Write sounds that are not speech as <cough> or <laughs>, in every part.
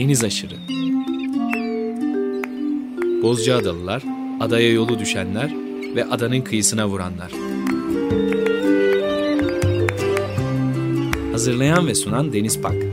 Deniz aşırı. Bozcaadalılar, adaya yolu düşenler ve adanın kıyısına vuranlar. Hazırlayan ve sunan Deniz Pak.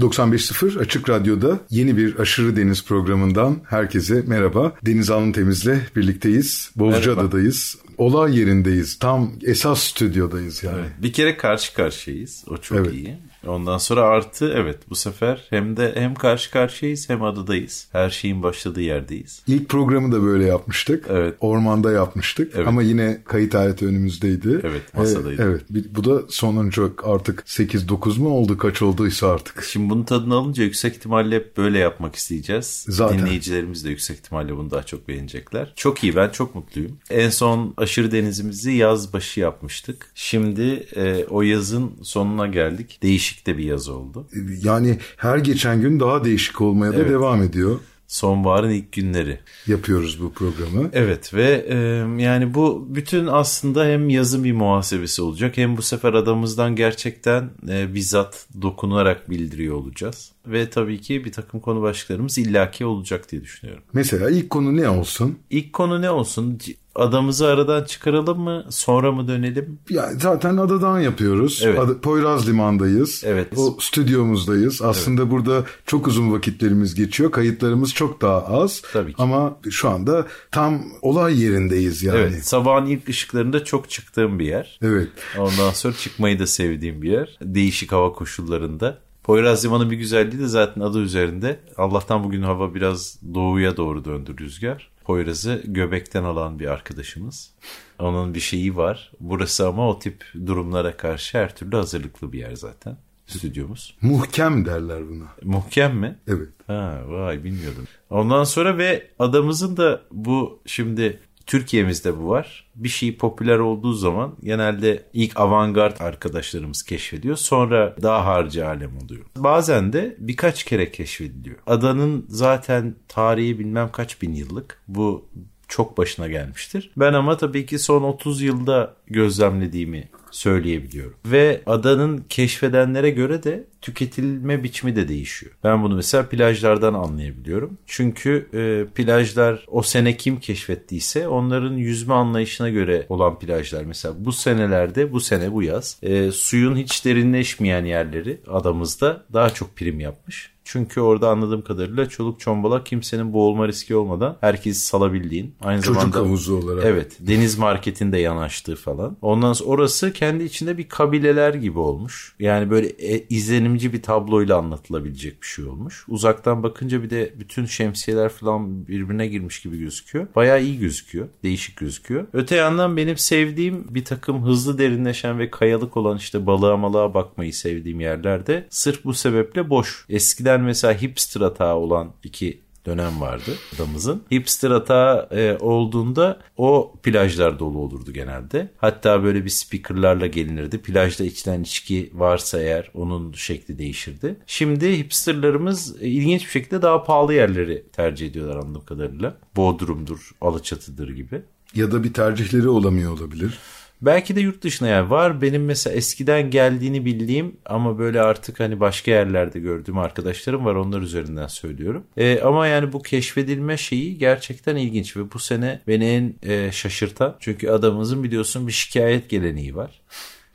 95.0 Açık Radyo'da yeni bir Aşırı Deniz programından herkese merhaba. Deniz Alın Temiz'le birlikteyiz. Bozcaada'dayız. Olay yerindeyiz. Tam esas stüdyodayız yani. Evet, bir kere karşı karşıyayız. O çok evet. iyi. Ondan sonra artı evet bu sefer hem de hem karşı karşıyayız hem adadayız. Her şeyin başladığı yerdeyiz. İlk programı da böyle yapmıştık. Evet. Ormanda yapmıştık. Evet. Ama yine kayıt aleti önümüzdeydi. Evet masadaydı. Ee, evet. Bu da sonuncu artık 8-9 mu oldu kaç olduysa artık. Şimdi bunun tadını alınca yüksek ihtimalle hep böyle yapmak isteyeceğiz. Zaten. Dinleyicilerimiz de yüksek ihtimalle bunu daha çok beğenecekler. Çok iyi ben çok mutluyum. En son aşırı denizimizi yaz başı yapmıştık. Şimdi e, o yazın sonuna geldik. Değişik değişik de bir yaz oldu. Yani her geçen gün daha değişik olmaya da evet. devam ediyor. Sonbaharın ilk günleri. Yapıyoruz bu programı. Evet ve e, yani bu bütün aslında hem yazın bir muhasebesi olacak hem bu sefer adamızdan gerçekten e, bizzat dokunarak bildiriyor olacağız. Ve tabii ki bir takım konu başlıklarımız illaki olacak diye düşünüyorum. Mesela ilk konu ne olsun? İlk konu ne olsun? Adamızı aradan çıkaralım mı? Sonra mı dönelim? Ya zaten adadan yapıyoruz. Evet. Ad- Poyraz Liman'dayız. Evet. O stüdyomuzdayız. Aslında evet. burada çok uzun vakitlerimiz geçiyor. Kayıtlarımız çok daha az. Tabii ki. Ama şu anda tam olay yerindeyiz yani. Evet. Sabahın ilk ışıklarında çok çıktığım bir yer. Evet. Ondan sonra çıkmayı da sevdiğim bir yer. Değişik hava koşullarında. Poyraz Limanı bir güzelliği de zaten adı üzerinde. Allah'tan bugün hava biraz doğuya doğru döndü rüzgar. Poyraz'ı göbekten alan bir arkadaşımız. Onun bir şeyi var. Burası ama o tip durumlara karşı her türlü hazırlıklı bir yer zaten stüdyomuz. Muhkem derler buna. Muhkem mi? Evet. Ha vay bilmiyordum. Ondan sonra ve adamızın da bu şimdi Türkiye'mizde bu var. Bir şey popüler olduğu zaman genelde ilk avantgard arkadaşlarımız keşfediyor. Sonra daha harcı alem oluyor. Bazen de birkaç kere keşfediliyor. Adanın zaten tarihi bilmem kaç bin yıllık. Bu çok başına gelmiştir. Ben ama tabii ki son 30 yılda gözlemlediğimi söyleyebiliyorum. Ve adanın keşfedenlere göre de tüketilme biçimi de değişiyor. Ben bunu mesela plajlardan anlayabiliyorum. Çünkü e, plajlar o sene kim keşfettiyse onların yüzme anlayışına göre olan plajlar. Mesela bu senelerde bu sene bu yaz e, suyun hiç derinleşmeyen yerleri adamızda daha çok prim yapmış. Çünkü orada anladığım kadarıyla çoluk çombala kimsenin boğulma riski olmadan herkes salabildiğin. Aynı Çocuk zamanda, havuzu olarak. Evet deniz marketinde yanaştığı falan. Ondan sonra orası kendi içinde bir kabileler gibi olmuş. Yani böyle e, izlenimci bir tabloyla anlatılabilecek bir şey olmuş. Uzaktan bakınca bir de bütün şemsiyeler falan birbirine girmiş gibi gözüküyor. Bayağı iyi gözüküyor. Değişik gözüküyor. Öte yandan benim sevdiğim bir takım hızlı derinleşen ve kayalık olan işte balığa malığa bakmayı sevdiğim yerlerde sırf bu sebeple boş. Eskiden mesela hipster hata olan iki dönem vardı adamızın. Hipster hata e, olduğunda o plajlar dolu olurdu genelde. Hatta böyle bir speakerlarla gelinirdi. Plajda içilen içki varsa eğer onun şekli değişirdi. Şimdi hipsterlarımız e, ilginç bir şekilde daha pahalı yerleri tercih ediyorlar anladığım kadarıyla. Bodrum'dur, Alaçatı'dır gibi. Ya da bir tercihleri olamıyor olabilir. Belki de yurt dışına yani var. Benim mesela eskiden geldiğini bildiğim ama böyle artık hani başka yerlerde gördüğüm arkadaşlarım var. Onlar üzerinden söylüyorum. E, ama yani bu keşfedilme şeyi gerçekten ilginç ve bu sene beni en e, şaşırtan çünkü adamımızın biliyorsun bir şikayet geleneği var.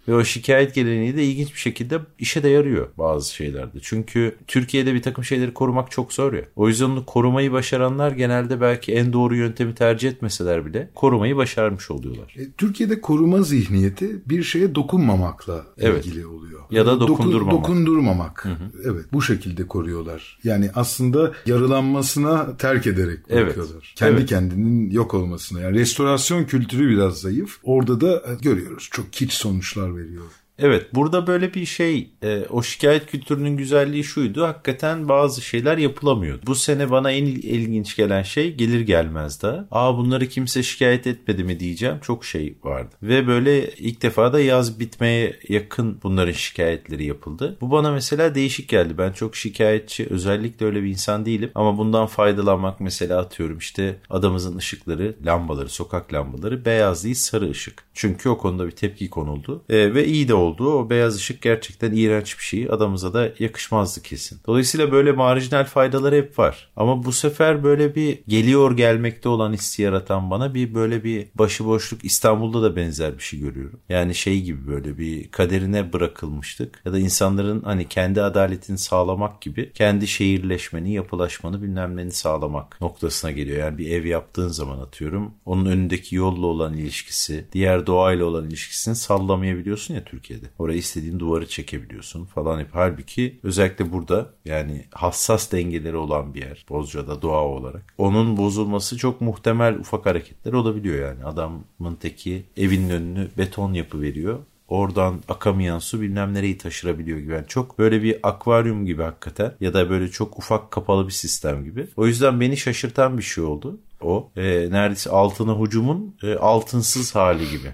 Ve o şikayet geleneği de ilginç bir şekilde işe de yarıyor bazı şeylerde. Çünkü Türkiye'de bir takım şeyleri korumak çok zor ya. O yüzden onu korumayı başaranlar genelde belki en doğru yöntemi tercih etmeseler bile korumayı başarmış oluyorlar. E, Türkiye'de koruma zihniyeti bir şeye dokunmamakla evet. ilgili oluyor. Ya da dokundurmamak. Dokun, dokundurmamak. Hı hı. Evet bu şekilde koruyorlar. Yani aslında yarılanmasına terk ederek bırakıyorlar. Evet. Kendi evet. kendinin yok olmasına. Yani restorasyon kültürü biraz zayıf. Orada da görüyoruz çok kiç sonuçlar veriyor. Evet burada böyle bir şey e, o şikayet kültürünün güzelliği şuydu hakikaten bazı şeyler yapılamıyordu. Bu sene bana en il- ilginç gelen şey gelir gelmez de aa bunları kimse şikayet etmedi mi diyeceğim çok şey vardı. Ve böyle ilk defa da yaz bitmeye yakın bunların şikayetleri yapıldı. Bu bana mesela değişik geldi. Ben çok şikayetçi özellikle öyle bir insan değilim ama bundan faydalanmak mesela atıyorum işte adamızın ışıkları lambaları sokak lambaları beyaz değil sarı ışık. Çünkü o konuda bir tepki konuldu E, ve iyi de oldu. O beyaz ışık gerçekten iğrenç bir şey. Adamıza da yakışmazdı kesin. Dolayısıyla böyle marjinal faydaları hep var. Ama bu sefer böyle bir geliyor gelmekte olan hissi yaratan bana bir böyle bir başıboşluk İstanbul'da da benzer bir şey görüyorum. Yani şey gibi böyle bir kaderine bırakılmıştık. Ya da insanların hani kendi adaletini sağlamak gibi kendi şehirleşmeni, yapılaşmanı bilmem neni sağlamak noktasına geliyor. Yani bir ev yaptığın zaman atıyorum onun önündeki yolla olan ilişkisi, diğer doğayla olan ilişkisini sallamayabiliyorsun ya Türkiye'de. Oraya istediğin duvarı çekebiliyorsun falan hep. Halbuki özellikle burada yani hassas dengeleri olan bir yer Bozca'da doğa olarak. Onun bozulması çok muhtemel ufak hareketler olabiliyor yani. Adamın teki evinin önünü beton yapı veriyor oradan akamayan su bilmem nereyi taşırabiliyor gibi. Yani çok böyle bir akvaryum gibi hakikaten ya da böyle çok ufak kapalı bir sistem gibi. O yüzden beni şaşırtan bir şey oldu. O e, neredeyse altına hücumun e, altınsız hali gibi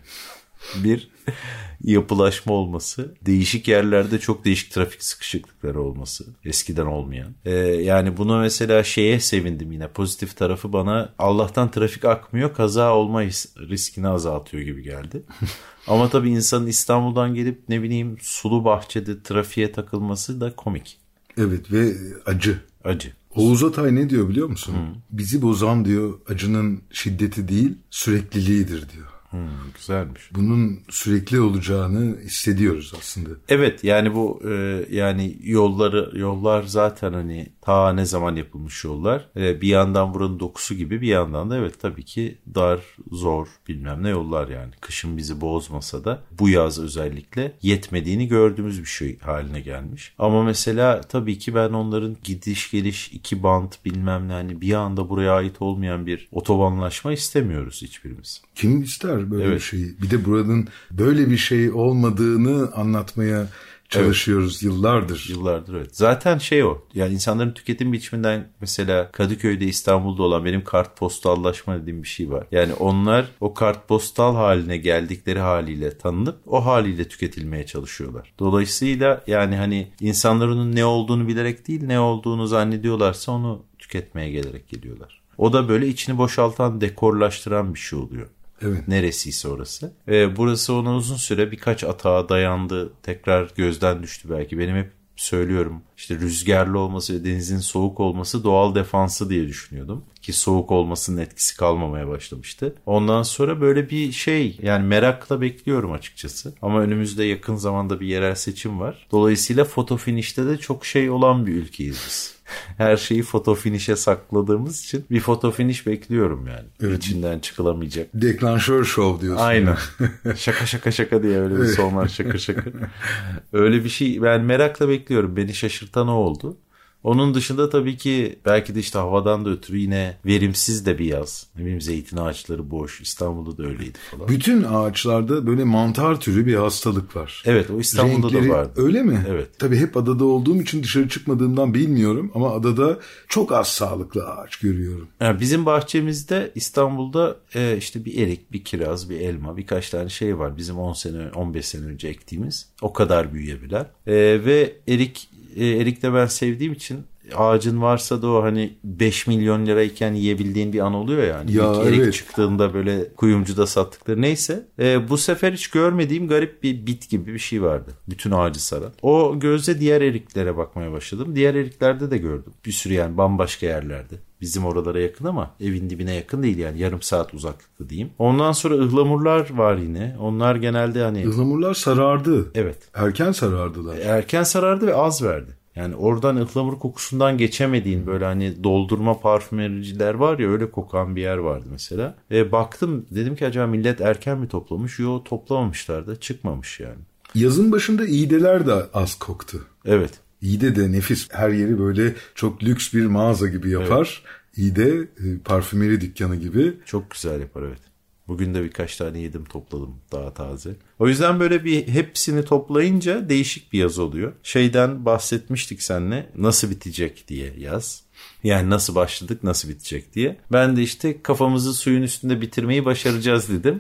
bir <laughs> yapılaşma olması, değişik yerlerde çok değişik trafik sıkışıklıkları olması, eskiden olmayan. Ee, yani buna mesela şeye sevindim yine pozitif tarafı bana Allah'tan trafik akmıyor, kaza olma riskini azaltıyor gibi geldi. <laughs> Ama tabii insanın İstanbul'dan gelip ne bileyim sulu bahçede trafiğe takılması da komik. Evet ve acı. Acı. Oğuz Atay ne diyor biliyor musun? Hı. Bizi bozan diyor acının şiddeti değil sürekliliğidir diyor. Hmm, güzelmiş. Bunun sürekli olacağını hissediyoruz aslında. Evet yani bu e, yani yolları yollar zaten hani ta ne zaman yapılmış yollar. E, bir yandan buranın dokusu gibi bir yandan da evet tabii ki dar, zor bilmem ne yollar yani. Kışın bizi bozmasa da bu yaz özellikle yetmediğini gördüğümüz bir şey haline gelmiş. Ama mesela tabii ki ben onların gidiş geliş iki bant bilmem ne hani bir anda buraya ait olmayan bir otobanlaşma istemiyoruz hiçbirimiz. Kim ister böyle evet. bir şeyi? Bir de buranın böyle bir şey olmadığını anlatmaya çalışıyoruz evet. yıllardır. Yıllardır evet. Zaten şey o. Yani insanların tüketim biçiminden mesela Kadıköy'de İstanbul'da olan benim kartpostallaşma dediğim bir şey var. Yani onlar o kartpostal haline geldikleri haliyle tanınıp o haliyle tüketilmeye çalışıyorlar. Dolayısıyla yani hani insanlar onun ne olduğunu bilerek değil ne olduğunu zannediyorlarsa onu tüketmeye gelerek geliyorlar. O da böyle içini boşaltan, dekorlaştıran bir şey oluyor. Evet. Neresiyse orası. Ee, burası ona uzun süre birkaç atağa dayandı. Tekrar gözden düştü belki. Benim hep söylüyorum işte rüzgarlı olması ve denizin soğuk olması doğal defansı diye düşünüyordum. Ki soğuk olmasının etkisi kalmamaya başlamıştı. Ondan sonra böyle bir şey yani merakla bekliyorum açıkçası. Ama önümüzde yakın zamanda bir yerel seçim var. Dolayısıyla foto finişte de çok şey olan bir ülkeyiz biz <laughs> her şeyi foto finişe sakladığımız için bir foto finish bekliyorum yani. Evet. İçinden çıkılamayacak. Deklanşör şov diyorsun. Aynen. <laughs> şaka şaka şaka diye öyle bir sonlar şakır şakır. <laughs> Öyle bir şey ben merakla bekliyorum. Beni şaşırtan o oldu. Onun dışında tabii ki belki de işte havadan da ötürü yine verimsiz de bir yaz. Ne bileyim zeytin ağaçları boş. İstanbul'da da öyleydi falan. Bütün ağaçlarda böyle mantar türü bir hastalık var. Evet o İstanbul'da Renkleri, da vardı. Öyle mi? Evet. Tabii hep adada olduğum için dışarı çıkmadığımdan bilmiyorum ama adada çok az sağlıklı ağaç görüyorum. Yani bizim bahçemizde İstanbul'da e, işte bir erik, bir kiraz, bir elma birkaç tane şey var. Bizim 10 sene 15 sene önce ektiğimiz. O kadar büyüyebilen. E, ve erik e, erik de ben sevdiğim için ağacın varsa da o hani 5 milyon lirayken yiyebildiğin bir an oluyor yani. Ya, İlk erik evet. çıktığında böyle kuyumcuda sattıkları. Neyse e, bu sefer hiç görmediğim garip bir bit gibi bir şey vardı. Bütün ağacı saran. O gözle diğer eriklere bakmaya başladım. Diğer eriklerde de gördüm. Bir sürü yani bambaşka yerlerde. Bizim oralara yakın ama evin dibine yakın değil yani yarım saat uzaklıkta diyeyim. Ondan sonra ıhlamurlar var yine. Onlar genelde hani... Ihlamurlar sarardı. Evet. Erken sarardılar. Erken sarardı ve az verdi. Yani oradan ıhlamur kokusundan geçemediğin böyle hani doldurma parfümericiler var ya öyle kokan bir yer vardı mesela. E baktım dedim ki acaba millet erken mi toplamış? Yo toplamamışlar da çıkmamış yani. Yazın başında iğdeler de az koktu. Evet. İğde de nefis. Her yeri böyle çok lüks bir mağaza gibi yapar. Evet. İğde e, parfümeri dükkanı gibi. Çok güzel yapar evet. Bugün de birkaç tane yedim topladım daha taze. O yüzden böyle bir hepsini toplayınca değişik bir yaz oluyor. Şeyden bahsetmiştik seninle nasıl bitecek diye yaz. Yani nasıl başladık nasıl bitecek diye. Ben de işte kafamızı suyun üstünde bitirmeyi başaracağız dedim.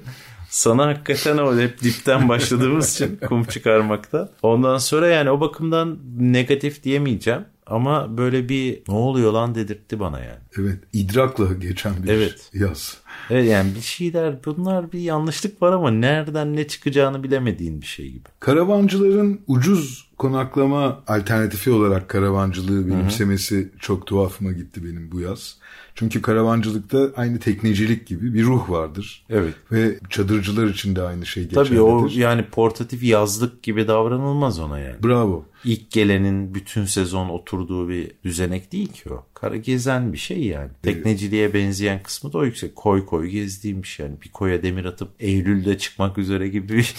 Sana hakikaten o hep dipten başladığımız <laughs> için kum çıkarmakta. Ondan sonra yani o bakımdan negatif diyemeyeceğim. Ama böyle bir ne oluyor lan dedirtti bana yani. Evet idrakla geçen bir Evet. yaz. Evet yani bir şeyler bunlar bir yanlışlık var ama nereden ne çıkacağını bilemediğin bir şey gibi. Karavancıların ucuz konaklama alternatifi olarak karavancılığı benimsemesi çok tuhafıma gitti benim bu yaz. Çünkü karavancılıkta aynı teknecilik gibi bir ruh vardır. Evet. Ve çadırcılar için de aynı şey geçerlidir. Tabii o yani portatif yazlık gibi davranılmaz ona yani. Bravo. İlk gelenin bütün sezon oturduğu bir düzenek değil ki o. Kara gezen bir şey yani. Tekneciliğe benzeyen kısmı da o yüksek. Koy koy gezdiğim bir şey yani. Bir koya demir atıp Eylül'de çıkmak üzere gibi bir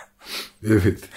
<laughs> Evet.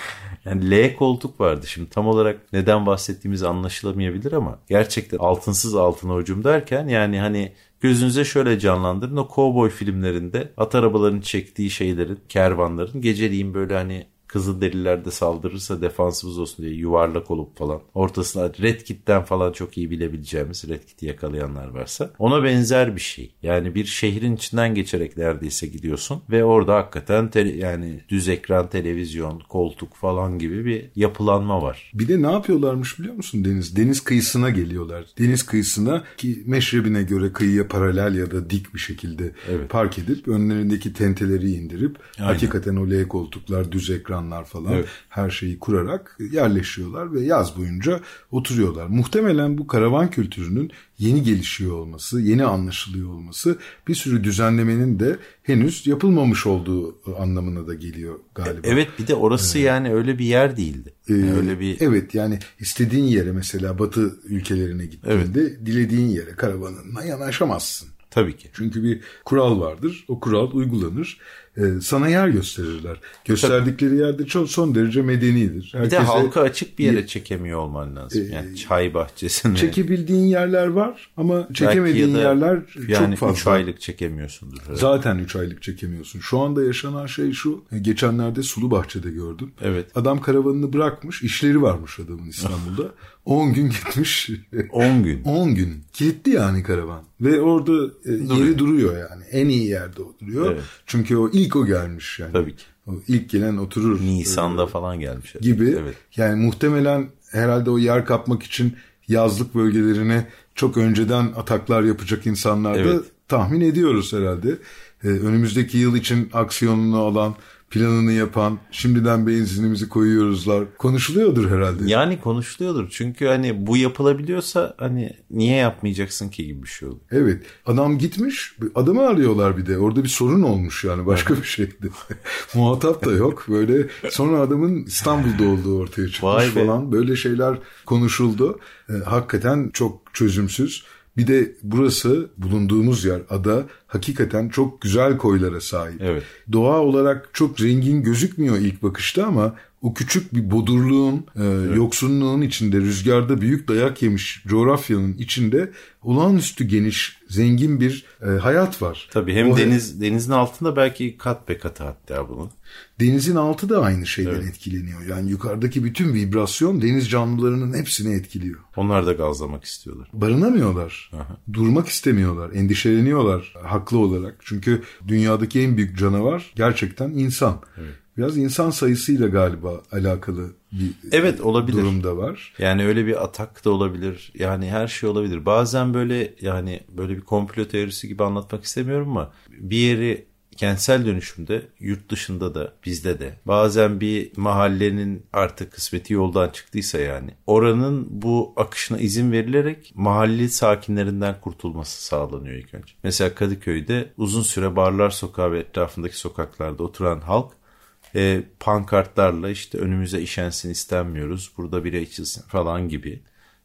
Yani L koltuk vardı. Şimdi tam olarak neden bahsettiğimiz anlaşılamayabilir ama gerçekten altınsız altına ucum derken yani hani gözünüze şöyle canlandırın. O kovboy filmlerinde at arabaların çektiği şeylerin, kervanların geceliğin böyle hani Kızılderililer de saldırırsa defansımız olsun diye yuvarlak olup falan. Ortasına Red Kit'ten falan çok iyi bilebileceğimiz Red Kit'i yakalayanlar varsa. Ona benzer bir şey. Yani bir şehrin içinden geçerek neredeyse gidiyorsun. Ve orada hakikaten te- yani düz ekran, televizyon, koltuk falan gibi bir yapılanma var. Bir de ne yapıyorlarmış biliyor musun Deniz? Deniz kıyısına geliyorlar. Deniz kıyısına ki meşrebine göre kıyıya paralel ya da dik bir şekilde Evet. park edip önlerindeki tenteleri indirip Aynen. hakikaten o L koltuklar, düz ekranlar falan Evet. her şeyi kurarak yerleşiyorlar ve yaz boyunca oturuyorlar. Muhtemelen bu karavan kültürünün yeni gelişiyor olması, yeni anlaşılıyor olması bir sürü düzenlemenin de henüz yapılmamış olduğu anlamına da geliyor galiba. Evet bir de orası yani öyle bir yer değildi. Yani Ee, öyle bir Evet yani istediğin yere mesela batı ülkelerine gittiğinde dilediğin yere karavanınla yanaşamazsın. tabii ki. Çünkü bir kural vardır. O kural uygulanır. Ee, sana yer gösterirler. Gösterdikleri yerde çok son derece medenidir. Bir de halka açık bir yere çekemiyor olman lazım. Yani çay bahçesine. çekebildiğin yerler var ama çekemediğin da yerler yani çok 3 fazla. aylık çekemiyorsundur. herhalde. Zaten 3 aylık çekemiyorsun. Şu anda yaşanan şey şu. e, Geçenlerde Sulu Bahçe'de gördüm. Evet. Adam karavanını bırakmış. işleri varmış adamın İstanbul'da. <laughs> 10 gün gitmiş. 10 gün. <laughs> 10 gün. Kilitli yani karavan. Ve orada e, yeri duruyor yani. En iyi yerde o duruyor. Evet. Çünkü o ilk o gelmiş yani. Tabii ki. O ilk gelen oturur. Nisan'da falan gelmiş. herhalde. Gibi. Evet. Yani muhtemelen herhalde o yer kapmak için yazlık bölgelerine çok önceden ataklar yapacak insanlar da Evet. tahmin ediyoruz herhalde. Ee, önümüzdeki yıl için aksiyonunu alan, planını yapan, şimdiden benzinimizi koyuyoruzlar. Konuşuluyordur herhalde. Yani konuşuluyordur. Çünkü hani bu yapılabiliyorsa hani niye yapmayacaksın ki gibi bir şey olur. Evet. Adam gitmiş. Adamı arıyorlar bir de. Orada bir sorun olmuş yani. Başka bir şeydi. <laughs> Muhatap da yok. Böyle sonra adamın İstanbul'da olduğu ortaya çıkmış Vay be. falan. Böyle şeyler konuşuldu. Ee, hakikaten çok çözümsüz. Bir de burası bulunduğumuz yer ada hakikaten çok güzel koylara sahip. Evet. Doğa olarak çok zengin gözükmüyor ilk bakışta ama o küçük bir bodurluğun, e, yoksunluğun içinde, rüzgarda büyük dayak yemiş coğrafyanın içinde olağanüstü geniş, zengin bir e, hayat var. Tabii hem O- deniz denizin altında belki kat be katı hatta bunun. Denizin altı da aynı şeyden etkileniyor. Yani yukarıdaki bütün vibrasyon deniz canlılarının hepsini etkiliyor. Onlar da gazlamak istiyorlar. Barınamıyorlar. Durmak istemiyorlar. Endişeleniyorlar haklı olarak. Çünkü dünyadaki en büyük canavar gerçekten insan. Biraz insan sayısıyla galiba alakalı bir Evet olabilir. durumda var. Yani öyle bir atak da olabilir. Yani her şey olabilir. Bazen böyle yani böyle bir komplo teorisi gibi anlatmak istemiyorum ama bir yeri kentsel dönüşümde yurt dışında da bizde de bazen bir mahallenin artık kısmeti yoldan çıktıysa yani oranın bu akışına izin verilerek mahalle sakinlerinden kurtulması sağlanıyor ilk önce. Mesela Kadıköy'de uzun süre Barlar Sokağı ve etrafındaki sokaklarda oturan halk e, pankartlarla işte önümüze işensin istenmiyoruz burada bira içilsin falan gibi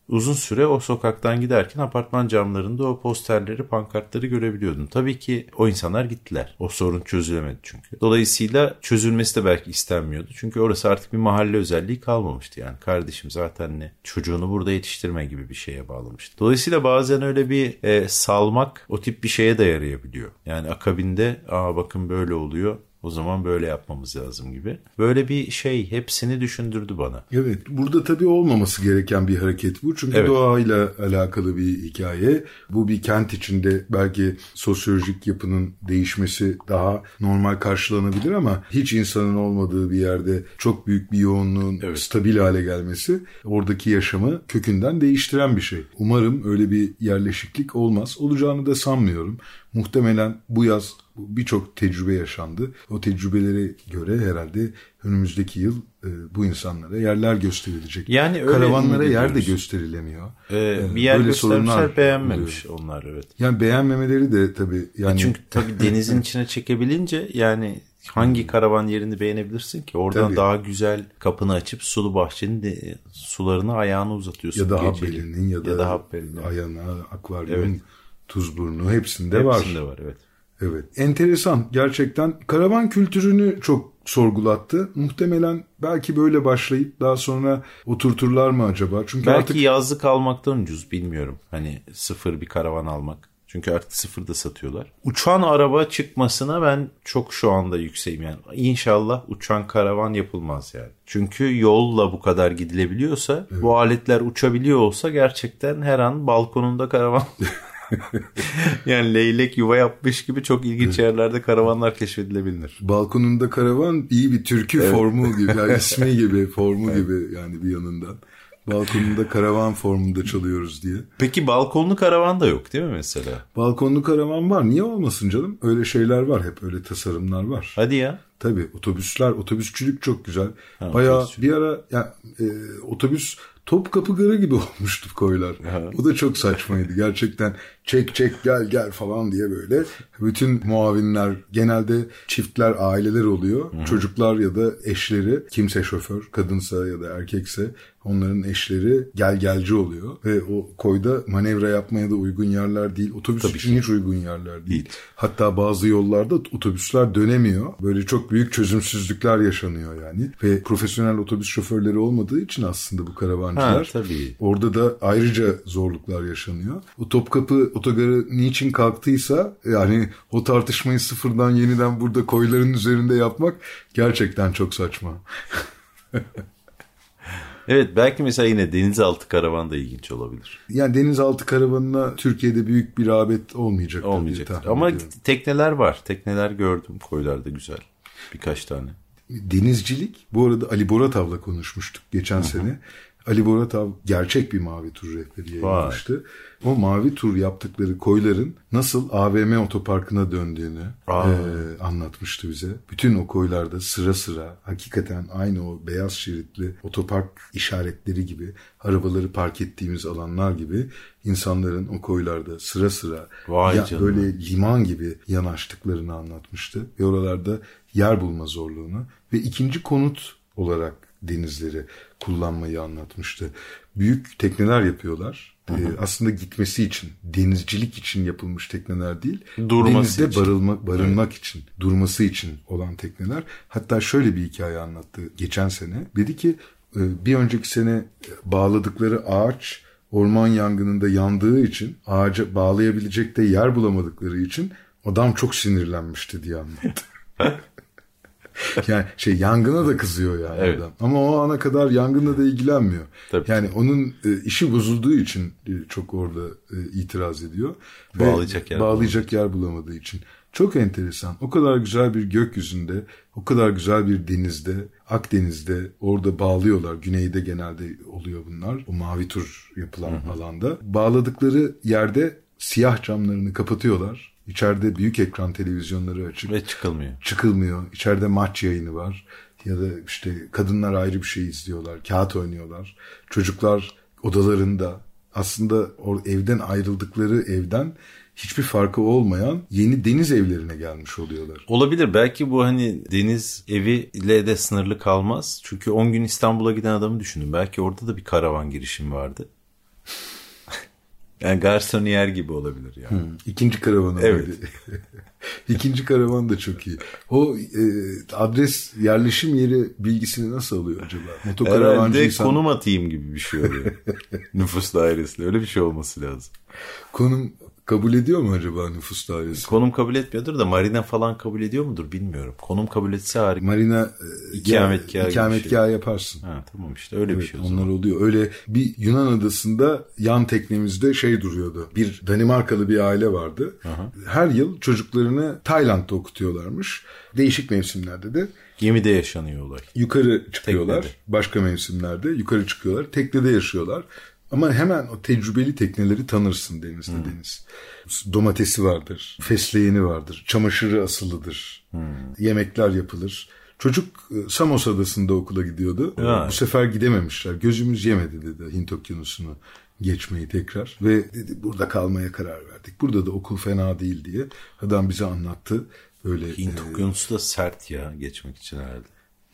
uzun süre o sokaktan giderken apartman camlarında o posterleri, pankartları görebiliyordun. Tabii ki o insanlar gittiler. O sorun çözülemedi çünkü. Dolayısıyla çözülmesi de belki istenmiyordu. Çünkü orası artık bir mahalle özelliği kalmamıştı yani. Kardeşim zaten ne? Çocuğunu burada yetiştirme gibi bir şeye bağlamıştı. Dolayısıyla bazen öyle bir e, salmak o tip bir şeye de yarayabiliyor. Yani akabinde aa bakın böyle oluyor o zaman böyle yapmamız lazım gibi. Böyle bir şey hepsini düşündürdü bana. Evet burada tabii olmaması gereken bir hareket bu. Çünkü Evet. doğayla alakalı bir hikaye. Bu bir kent içinde belki sosyolojik yapının değişmesi daha normal karşılanabilir ama hiç insanın olmadığı bir yerde çok büyük bir yoğunluğun Evet. stabil hale gelmesi oradaki yaşamı kökünden değiştiren bir şey. Umarım öyle bir yerleşiklik olmaz. Olacağını da sanmıyorum. Muhtemelen bu yaz birçok tecrübe yaşandı. O tecrübelere göre herhalde önümüzdeki yıl e, bu insanlara yerler gösterilecek. Yani öyle Karavanlara yer de gösterilemiyor. Ee, bir yer böyle göstermişler beğenmemiş onlar evet. Yani beğenmemeleri de tabii yani Çünkü tabii <laughs> denizin içine çekebilince yani hangi karavan yerini beğenebilirsin ki? Oradan Tabii. daha güzel kapını açıp sulu bahçenin de, sularını ayağını uzatıyorsun. ya da. Habbeli'nin ya da, ya da Habbeli'nin. Ayana, Akvaryum'un, Evet. Tuzburnu hepsinde var. Hepsinde var evet. Evet. Enteresan gerçekten. Karavan kültürünü çok sorgulattı. Muhtemelen belki böyle başlayıp daha sonra oturturlar mı acaba? Çünkü Belki artık yazlık almaktan ucuz bilmiyorum. Hani sıfır bir karavan almak. Çünkü artık sıfır da satıyorlar. Uçan araba çıkmasına ben çok şu anda yükseğim yani. İnşallah uçan karavan yapılmaz yani. Çünkü yolla bu kadar gidilebiliyorsa bu aletler uçabiliyor olsa gerçekten her an balkonunda karavan <laughs> <laughs> yani leylek yuva yapmış gibi çok ilginç yerlerde karavanlar keşfedilebilir. balkonunda karavan iyi bir türkü formu gibi. Yani ismi <laughs> gibi, formu gibi yani bir yanından. Balkonunda karavan formunda çalıyoruz diye. Peki balkonlu karavan da yok değil mi mesela? Balkonlu karavan var. Niye olmasın canım? Öyle şeyler var. Hep öyle tasarımlar var. Hadi ya. Tabii otobüsler, otobüsçülük çok güzel. Ha, Bayağı bir ara ya, e, otobüs Topkapı Garı gibi <laughs> olmuştu koylar. O da çok saçmaydı. Gerçekten çek çek gel gel falan diye böyle. Bütün muavinler genelde çiftler, aileler oluyor. Çocuklar ya da eşleri kimse şoför, kadınsa ya da erkekse onların eşleri gel gelci oluyor. Ve o koyda manevra yapmaya da uygun yerler değil. Otobüs için hiç uygun yerler değil. Değil. Hatta bazı yollarda otobüsler dönemiyor. Böyle çok büyük çözümsüzlükler yaşanıyor yani. Ve profesyonel otobüs şoförleri olmadığı için aslında bu karavancılar. Ha, tabii. Orada da ayrıca zorluklar yaşanıyor. O Topkapı otogarı niçin kalktıysa yani o tartışmayı sıfırdan yeniden burada koyların üzerinde yapmak gerçekten çok saçma. <laughs> Evet belki mesela yine denizaltı karavan da ilginç olabilir. Yani denizaltı karavanına Türkiye'de büyük bir rağbet olmayacak. Olmayacak. Ama ediyorum. tekneler var. Tekneler gördüm koylarda güzel. Birkaç tane. denizcilik bu arada Ali Boratav'la konuşmuştuk geçen sene. Ali Boratav gerçek bir mavi tur rehberi yayınlamıştı. O mavi tur yaptıkları koyların nasıl AVM otoparkına döndüğünü Aa. e, anlatmıştı bize. Bütün o koylarda sıra sıra hakikaten aynı o beyaz şeritli otopark işaretleri gibi arabaları park ettiğimiz alanlar gibi insanların o koylarda sıra sıra Vay ya- canına. böyle liman gibi yanaştıklarını anlatmıştı. Ve oralarda yer bulma zorluğunu ve ikinci konut olarak denizleri kullanmayı anlatmıştı. Büyük tekneler yapıyorlar. Ee, aslında gitmesi için, denizcilik için yapılmış tekneler değil. Durması denizde için. barılmak, barınmak için, durması için olan tekneler. Hatta şöyle bir hikaye anlattı geçen sene. Dedi ki e, bir önceki sene bağladıkları ağaç orman yangınında yandığı için ağaca bağlayabilecek de yer bulamadıkları için adam çok sinirlenmişti diye anlattı. <laughs> <laughs> yani şey yangına da kızıyor yani Evet. adam. Ama o ana kadar yangınla da ilgilenmiyor. Tabii. Yani onun e, işi bozulduğu için e, çok orada e, itiraz ediyor. Ve Bağlayacak yer bağlayacak yer bulamadığı için. Çok enteresan. O kadar güzel bir gökyüzünde, o kadar güzel bir denizde, Akdeniz'de orada bağlıyorlar. Güneyde genelde oluyor bunlar. O mavi tur yapılan alanda. Bağladıkları yerde siyah camlarını kapatıyorlar. İçeride büyük ekran televizyonları açık Ve çıkılmıyor. çıkılmıyor. İçeride maç yayını var. Ya da işte kadınlar ayrı bir şey izliyorlar. Kağıt oynuyorlar. Çocuklar odalarında aslında o evden ayrıldıkları evden hiçbir farkı olmayan yeni deniz evlerine gelmiş oluyorlar. Olabilir. Belki bu hani deniz evi ile de sınırlı kalmaz. Çünkü 10 gün İstanbul'a giden adamı düşünün. Belki orada da bir karavan girişimi vardı. Yani garsoniyer gibi olabilir yani. İkinci karavanı. Evet. <laughs> İkinci karavan da çok iyi. O e, adres yerleşim yeri bilgisini nasıl alıyor acaba? Herhalde Motokaravancıysan konum atayım gibi bir şey oluyor. <laughs> Nüfus dairesinde öyle bir şey olması lazım. konum kabul ediyor mu acaba nüfus dairesi? Konum kabul etmiyordur da marina falan kabul ediyor mudur bilmiyorum. Konum kabul etse harika. Marina e, gibi bir ikametgahı yaparsın. Ha, tamam işte öyle bir Evet, şey o onlar zaman. oluyor. Öyle bir Yunan adasında yan teknemizde şey duruyordu. Bir Danimarkalı bir aile vardı. Her yıl çocuklarını Tayland'da okutuyorlarmış. Değişik mevsimlerde de Gemide yaşanıyor olay. yukarı çıkıyorlar. Teknede. Başka mevsimlerde yukarı çıkıyorlar. Teknede yaşıyorlar. Ama hemen o tecrübeli tekneleri tanırsın denizde deniz. Domatesi vardır, fesleğeni vardır, çamaşırı asılıdır, yemekler yapılır. Çocuk e, Samos Adası'nda okula gidiyordu. E, Ha. Bu sefer gidememişler. Gözümüz yemedi dedi Hint Okyanusu'nu geçmeyi tekrar. Ve dedi burada kalmaya karar verdik. Burada da okul fena değil diye adam bize anlattı. Böyle Hint e, okyanusu da sert ya geçmek için herhalde.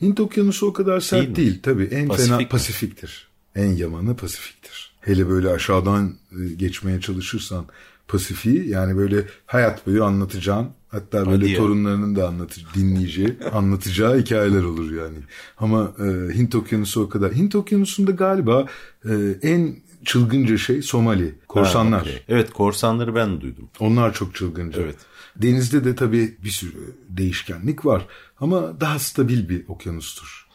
Hint Okyanusu o kadar sert Değil mi? değil, tabii. En Pasifik fena mi? Pasifiktir. En yamanı Pasifiktir. Hele böyle aşağıdan e, geçmeye çalışırsan Pasifik'i yani böyle hayat boyu anlatacağın hatta böyle Hadi torunlarının da anlatır, dinleyeceği, <laughs> anlatacağı hikayeler olur yani. Ama e, Hint Okyanusu o kadar. Hint Okyanusu'nda galiba e, en çılgınca şey Somali, korsanlar. Ha, okey. Evet korsanları ben duydum. Onlar çok çılgınca. Evet. Denizde de tabii bir sürü değişkenlik var ama daha stabil bir okyanustur.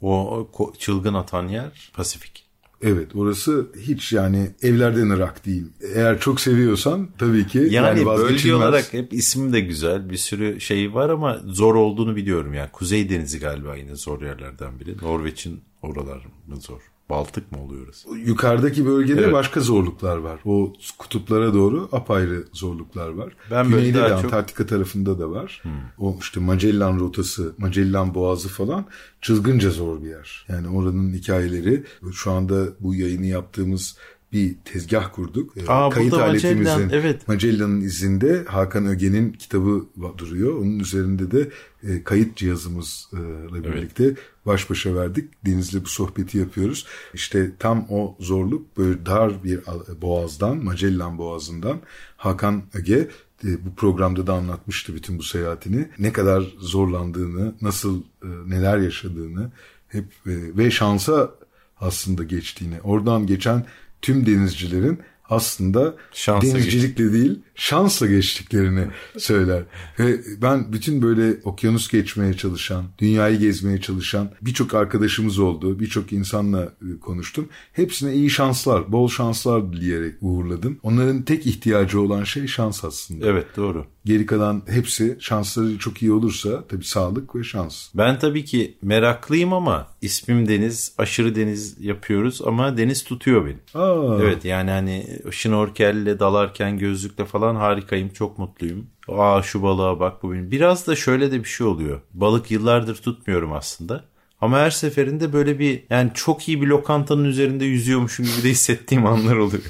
O çılgın atan yer Pasifik. Evet orası hiç yani evlerden ırak değil. Eğer çok seviyorsan tabii ki yani, Yani, bölge olarak hep isim de güzel. Bir sürü şey var ama zor olduğunu biliyorum. Yani Kuzey Denizi galiba yine zor yerlerden biri. Norveç'in oralar mı zor? Baltık mı oluyor orası? Yukarıdaki bölgede Evet. başka zorluklar var. O kutuplara doğru apayrı zorluklar var. Ben Güneyde de çok- Antarktika tarafında da var. O işte Magellan rotası, Magellan boğazı falan çılgınca zor bir yer. Yani oranın hikayeleri şu anda bu yayını yaptığımız bir tezgah kurduk. Ee, Aa, Kayıt aletimizin Magellan, evet. Magellan'ın izinde Hakan Öge'nin kitabı duruyor. Onun üzerinde de e, kayıt cihazımızla birlikte baş başa verdik. Deniz'le bu sohbeti yapıyoruz. İşte tam o zorluk böyle dar bir boğazdan, Magellan boğazından Hakan Öge e, bu programda da anlatmıştı bütün bu seyahatini. Ne kadar zorlandığını, nasıl e, neler yaşadığını hep ve şansa aslında geçtiğini. Oradan geçen tüm denizcilerin aslında Şansa denizcilikle değil şansla geçtiklerini söyler. Ve ben bütün böyle okyanus geçmeye çalışan, dünyayı gezmeye çalışan birçok arkadaşımız oldu. Birçok insanla e, konuştum. Hepsine iyi şanslar, bol şanslar dileyerek uğurladım. Onların tek ihtiyacı olan şey şans aslında. Evet doğru. Geri kalan hepsi şansları çok iyi olursa tabii sağlık ve şans. Ben tabii ki meraklıyım ama ismim Deniz. Aşırı deniz yapıyoruz ama deniz tutuyor beni. Aa, Evet yani hani şnorkelle dalarken gözlükle falan harikayım. Çok mutluyum. Aa şu balığa bak bu benim. Biraz da şöyle de bir şey oluyor. Balık yıllardır tutmuyorum aslında. Ama her seferinde böyle bir yani çok iyi bir lokantanın üzerinde yüzüyormuşum gibi de hissettiğim <laughs> anlar oluyor.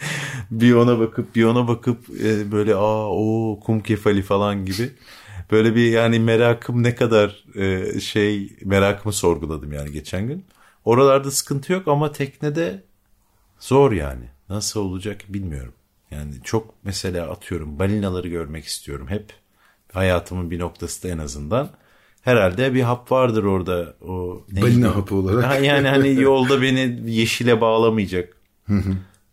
<laughs> bir ona bakıp bir ona bakıp e, böyle aa o kum kefali falan gibi. Böyle bir yani merakım ne kadar e, şey merakımı sorguladım yani geçen gün. Oralarda sıkıntı yok ama teknede zor yani. Nasıl olacak bilmiyorum. Yani çok mesela atıyorum balinaları görmek istiyorum hep. Hayatımın bir noktası da en azından. Herhalde bir hap vardır orada. O neydi Balina hapı olarak. Yani hani <laughs> yolda beni yeşile bağlamayacak.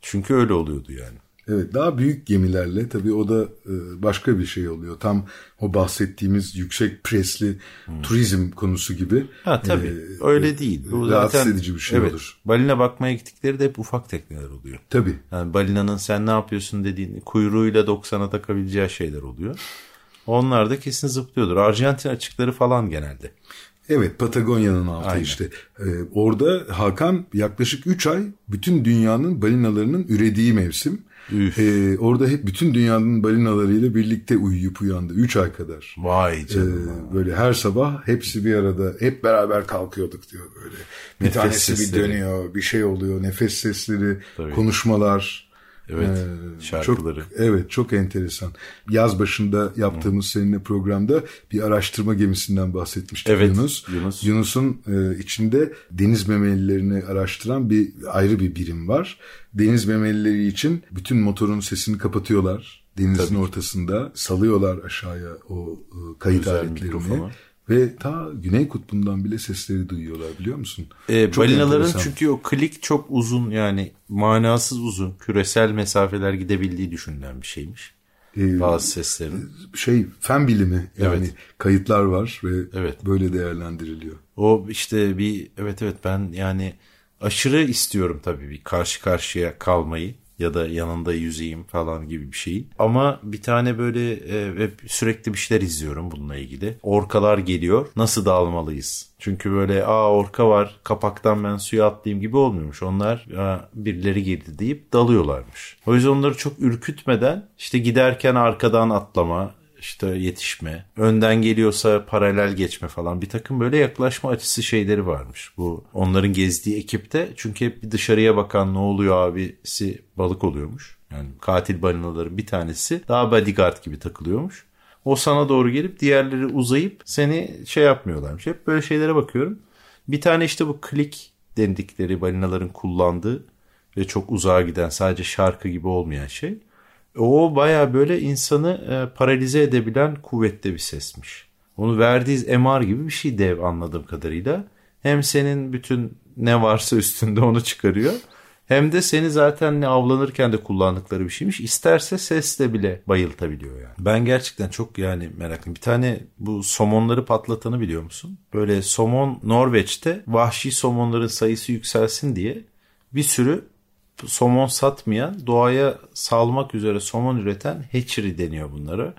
Çünkü öyle oluyordu yani. Evet daha büyük gemilerle tabii o da e, başka bir şey oluyor. Tam o bahsettiğimiz yüksek presli turizm konusu gibi. Ha tabii. e, öyle değil. Bu rahatsız zaten, edici bir şey evet, olur. Balina bakmaya gittikleri de hep ufak tekneler oluyor. Tabii. Yani balinanın sen ne yapıyorsun dediğin kuyruğuyla 90'a takabileceği şeyler oluyor. Onlar da kesin zıplıyordur. Arjantin açıkları falan genelde. Evet Patagonya'nın altı Aynen. işte. Ee, orada Hakan yaklaşık 3 ay bütün dünyanın balinalarının ürediği mevsim. Üf. Ee, orada hep bütün dünyanın balinalarıyla birlikte uyuyup uyandı 3 ay kadar. Vay Ee, canına. böyle her sabah hepsi bir arada hep beraber kalkıyorduk diyor böyle. Bir Nefes tanesi sesleri. bir dönüyor bir şey oluyor nefes sesleri Tabii. konuşmalar Evet. Ee, şarkıları. Çok, evet çok enteresan. Yaz başında yaptığımız seninle programda bir araştırma gemisinden bahsetmiştik Evet, Yunus. Yunus. Yunus'un e, içinde deniz memelilerini araştıran bir ayrı bir birim var. Deniz memelileri için bütün motorun sesini kapatıyorlar. Denizin ortasında salıyorlar aşağıya o e, kayıt Özel aletlerini. mikrofonu. Ve ta Güney Kutbu'ndan bile sesleri duyuyorlar biliyor musun? E, Çok balinaların enteresan. çünkü o klik çok uzun yani manasız uzun küresel mesafeler gidebildiği düşünülen bir şeymiş. Ee, Bazı seslerin. şey fen bilimi yani Evet. kayıtlar var ve Evet. böyle değerlendiriliyor. O işte bir evet evet ben yani aşırı istiyorum tabii bir karşı karşıya kalmayı ya da yanında yüzeyim falan gibi bir şeyi. Ama bir tane böyle e, sürekli bir şeyler izliyorum bununla ilgili. Orkalar geliyor. Nasıl dalmalıyız? Çünkü böyle aa orka var kapaktan ben suya atlayayım gibi olmuyormuş. Onlar "Aa, birileri girdi deyip dalıyorlarmış. O yüzden onları çok ürkütmeden işte giderken arkadan atlama, işte yetişme, önden geliyorsa paralel geçme falan bir takım böyle yaklaşma açısı şeyleri varmış. Bu onların gezdiği ekipte çünkü hep bir dışarıya bakan ne oluyor abisi balık oluyormuş. Yani katil balinaların bir tanesi daha bodyguard gibi takılıyormuş. O sana doğru gelip diğerleri uzayıp seni şey yapmıyorlarmış. Hep böyle şeylere bakıyorum. Bir tane işte bu klik dendikleri balinaların kullandığı ve çok uzağa giden sadece şarkı gibi olmayan şey. O baya böyle insanı e, paralize edebilen kuvvette bir sesmiş. Onu verdiği MR gibi bir şey dev anladığım kadarıyla. Hem senin bütün ne varsa üstünde onu çıkarıyor. Hem de seni zaten ne avlanırken de kullandıkları bir şeymiş. İsterse sesle bile bayıltabiliyor yani. Ben gerçekten çok yani meraklıyım. Bir tane bu somonları patlatanı biliyor musun? Böyle somon Norveç'te vahşi somonların sayısı yükselsin diye bir sürü somon satmayan, doğaya salmak üzere somon üreten hatchery deniyor bunlara.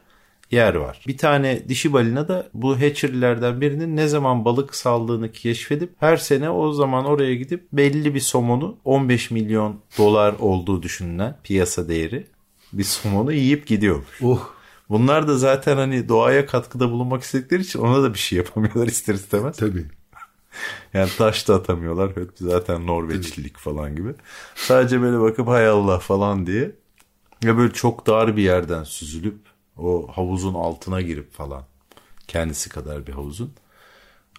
Yer var. Bir tane dişi balina da bu hatchery'lerden birinin ne zaman balık saldığını keşfedip her sene o zaman oraya gidip belli bir somonu 15 milyon dolar olduğu düşünülen piyasa değeri bir somonu yiyip gidiyormuş. Oh Bunlar da zaten hani doğaya katkıda bulunmak istedikleri için ona da bir şey yapamıyorlar ister istemez. tabii. <laughs> Yani taş da atamıyorlar. Zaten Norveçlilik falan gibi. Sadece böyle bakıp hay Allah falan diye. Ya böyle çok dar bir yerden süzülüp o havuzun altına girip falan. Kendisi kadar bir havuzun.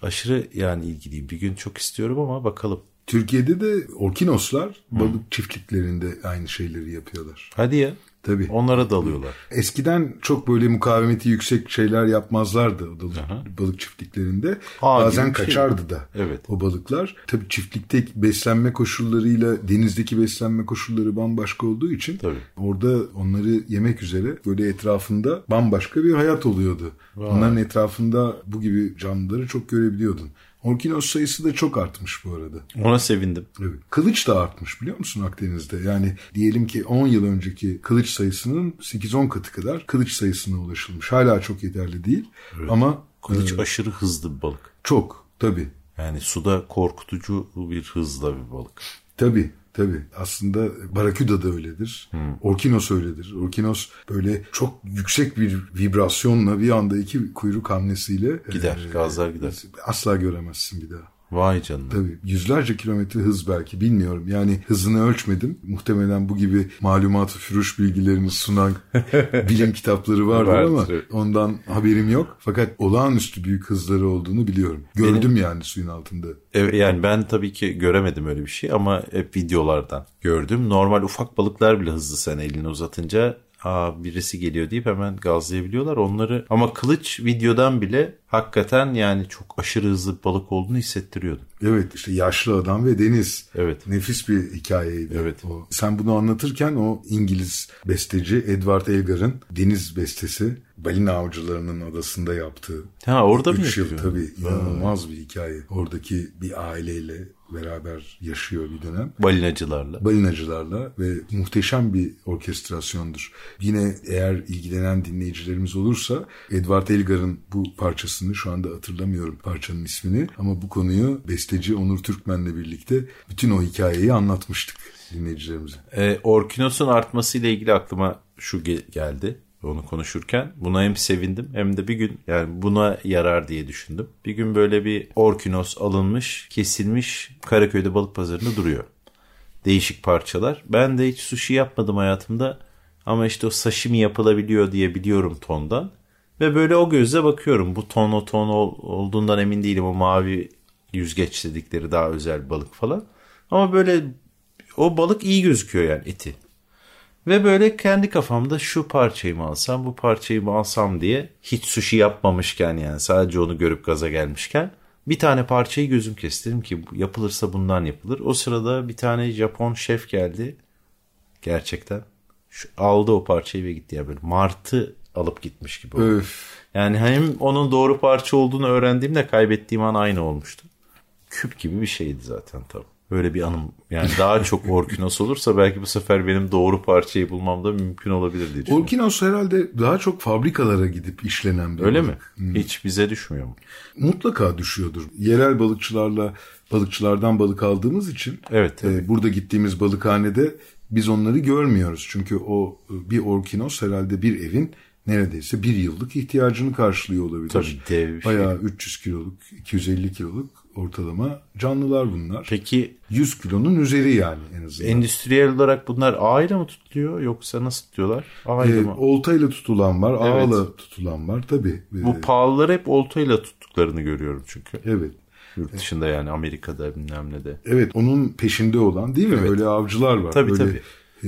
Aşırı yani ilgiliyim. Bir gün çok istiyorum ama bakalım. Türkiye'de de orkinoslar balık çiftliklerinde aynı şeyleri yapıyorlar. Hadi ya. Tabii. Onlara dalıyorlar. Eskiden çok böyle mukavemeti yüksek şeyler yapmazlardı balık, balık çiftliklerinde. Ağ Bazen şey. kaçardı da Evet. o balıklar. Tabii çiftlikte beslenme koşullarıyla denizdeki beslenme koşulları bambaşka olduğu için Tabii. orada onları yemek üzere böyle etrafında bambaşka bir hayat oluyordu. Onların etrafında bu gibi canlıları çok görebiliyordun. Orkinos sayısı da çok artmış bu arada. Ona sevindim. Evet. Kılıç da artmış biliyor musun Akdeniz'de? Yani diyelim ki 10 yıl önceki kılıç sayısının 8-10 katı kadar kılıç sayısına ulaşılmış. Hala çok yeterli değil ama Kılıç e, aşırı hızlı bir balık. çok tabii. Yani suda korkutucu bir hızla bir balık. Tabii tabii. Aslında Baraküda da öyledir. Orkinos öyledir. Orkinos böyle çok yüksek bir vibrasyonla bir anda iki kuyruk hamlesiyle Gider, e, gazlar gider. Asla göremezsin bir daha. Vay canına. Tabii yüzlerce kilometre hız belki bilmiyorum. Yani hızını ölçmedim. Muhtemelen bu gibi malumatı furuş bilgilerini sunan <laughs> bilim kitapları vardır ama ondan haberim yok. Fakat olağanüstü büyük hızları olduğunu biliyorum. Gördüm yani suyun altında. Evet, yani ben tabii ki göremedim öyle bir şey ama hep videolardan gördüm. Normal ufak balıklar bile hızlı sen elini uzatınca Aa, birisi geliyor deyip hemen gazlayabiliyorlar onları. Ama kılıç videodan bile hakikaten yani çok aşırı hızlı bir balık olduğunu hissettiriyordu. Evet işte yaşlı adam ve deniz. Evet. Nefis bir hikayeydi. Evet. O. Sen bunu anlatırken o İngiliz besteci Edward Elgar'ın Deniz bestesi balina avcılarının adasında yaptığı. Ha orada mı Üç yıl yapıyor? tabii inanılmaz bir hikaye. Oradaki bir aileyle beraber yaşıyor bir dönem. Balinacılarla. Balinacılarla ve muhteşem bir orkestrasyondur. Yine eğer ilgilenen dinleyicilerimiz olursa Edward Elgar'ın bu parçasını şu anda hatırlamıyorum parçanın ismini ama bu konuyu besteci Onur Türkmen'le birlikte bütün o hikayeyi anlatmıştık dinleyicilerimize. Ee, Orkinos'un artmasıyla ilgili aklıma şu ge- geldi onu konuşurken. Buna hem sevindim hem de bir gün yani buna yarar diye düşündüm. Bir gün böyle bir Orkinos alınmış, kesilmiş Karaköy'de balık pazarında duruyor. değişik parçalar. Ben de hiç sushi yapmadım hayatımda. Ama işte o sashimi yapılabiliyor diye biliyorum tondan. Ve böyle o gözle bakıyorum. Bu ton o ton ol- olduğundan emin değilim. O mavi yüzgeç dedikleri daha özel balık falan. Ama böyle o balık iyi gözüküyor yani eti. Ve böyle kendi kafamda şu parçayı mı alsam bu parçayı mı alsam diye hiç sushi yapmamışken yani sadece onu görüp gaza gelmişken bir tane parçayı gözüm kestirdim ki yapılırsa bundan yapılır. O sırada bir tane Japon şef geldi. Gerçekten. Şu, aldı o parçayı ve gitti ya böyle martı alıp gitmiş gibi oldu. Öf. Yani hem onun doğru parça olduğunu öğrendiğimde kaybettiğim an aynı olmuştu. Küp gibi bir şeydi zaten tabii. Böyle bir anım. Yani daha çok Orkinos olursa belki bu sefer benim doğru parçayı bulmam da mümkün olabilir diye. Orkinos herhalde daha çok fabrikalara gidip işlenen bir Öyle mi? balık. Hiç bize düşmüyor mu? Mutlaka düşüyordur. Yerel balıkçılarla balıkçılardan balık aldığımız için Evet, e, burada gittiğimiz balıkhanede biz onları görmüyoruz. Çünkü o bir orkinos herhalde bir evin neredeyse bir yıllık ihtiyacını karşılıyor olabilir. Tabii, dev bir şey. Bayağı 300 kiloluk, 250 kiloluk ortalama canlılar bunlar. Peki 100 kilonun üzeri yani en azından. endüstriyel olarak bunlar ağıyla mı tutuluyor yoksa nasıl tutuyorlar? Ağıyla E, mı? oltayla tutulan var, Evet. ağla tutulan var tabii. Bu pahalıları hep oltayla tuttuklarını görüyorum çünkü. evet. Yurt dışında yani Amerika'da bilmem ne de. Evet onun peşinde olan değil mi? Öyle avcılar var. Tabii Böyle, tabii.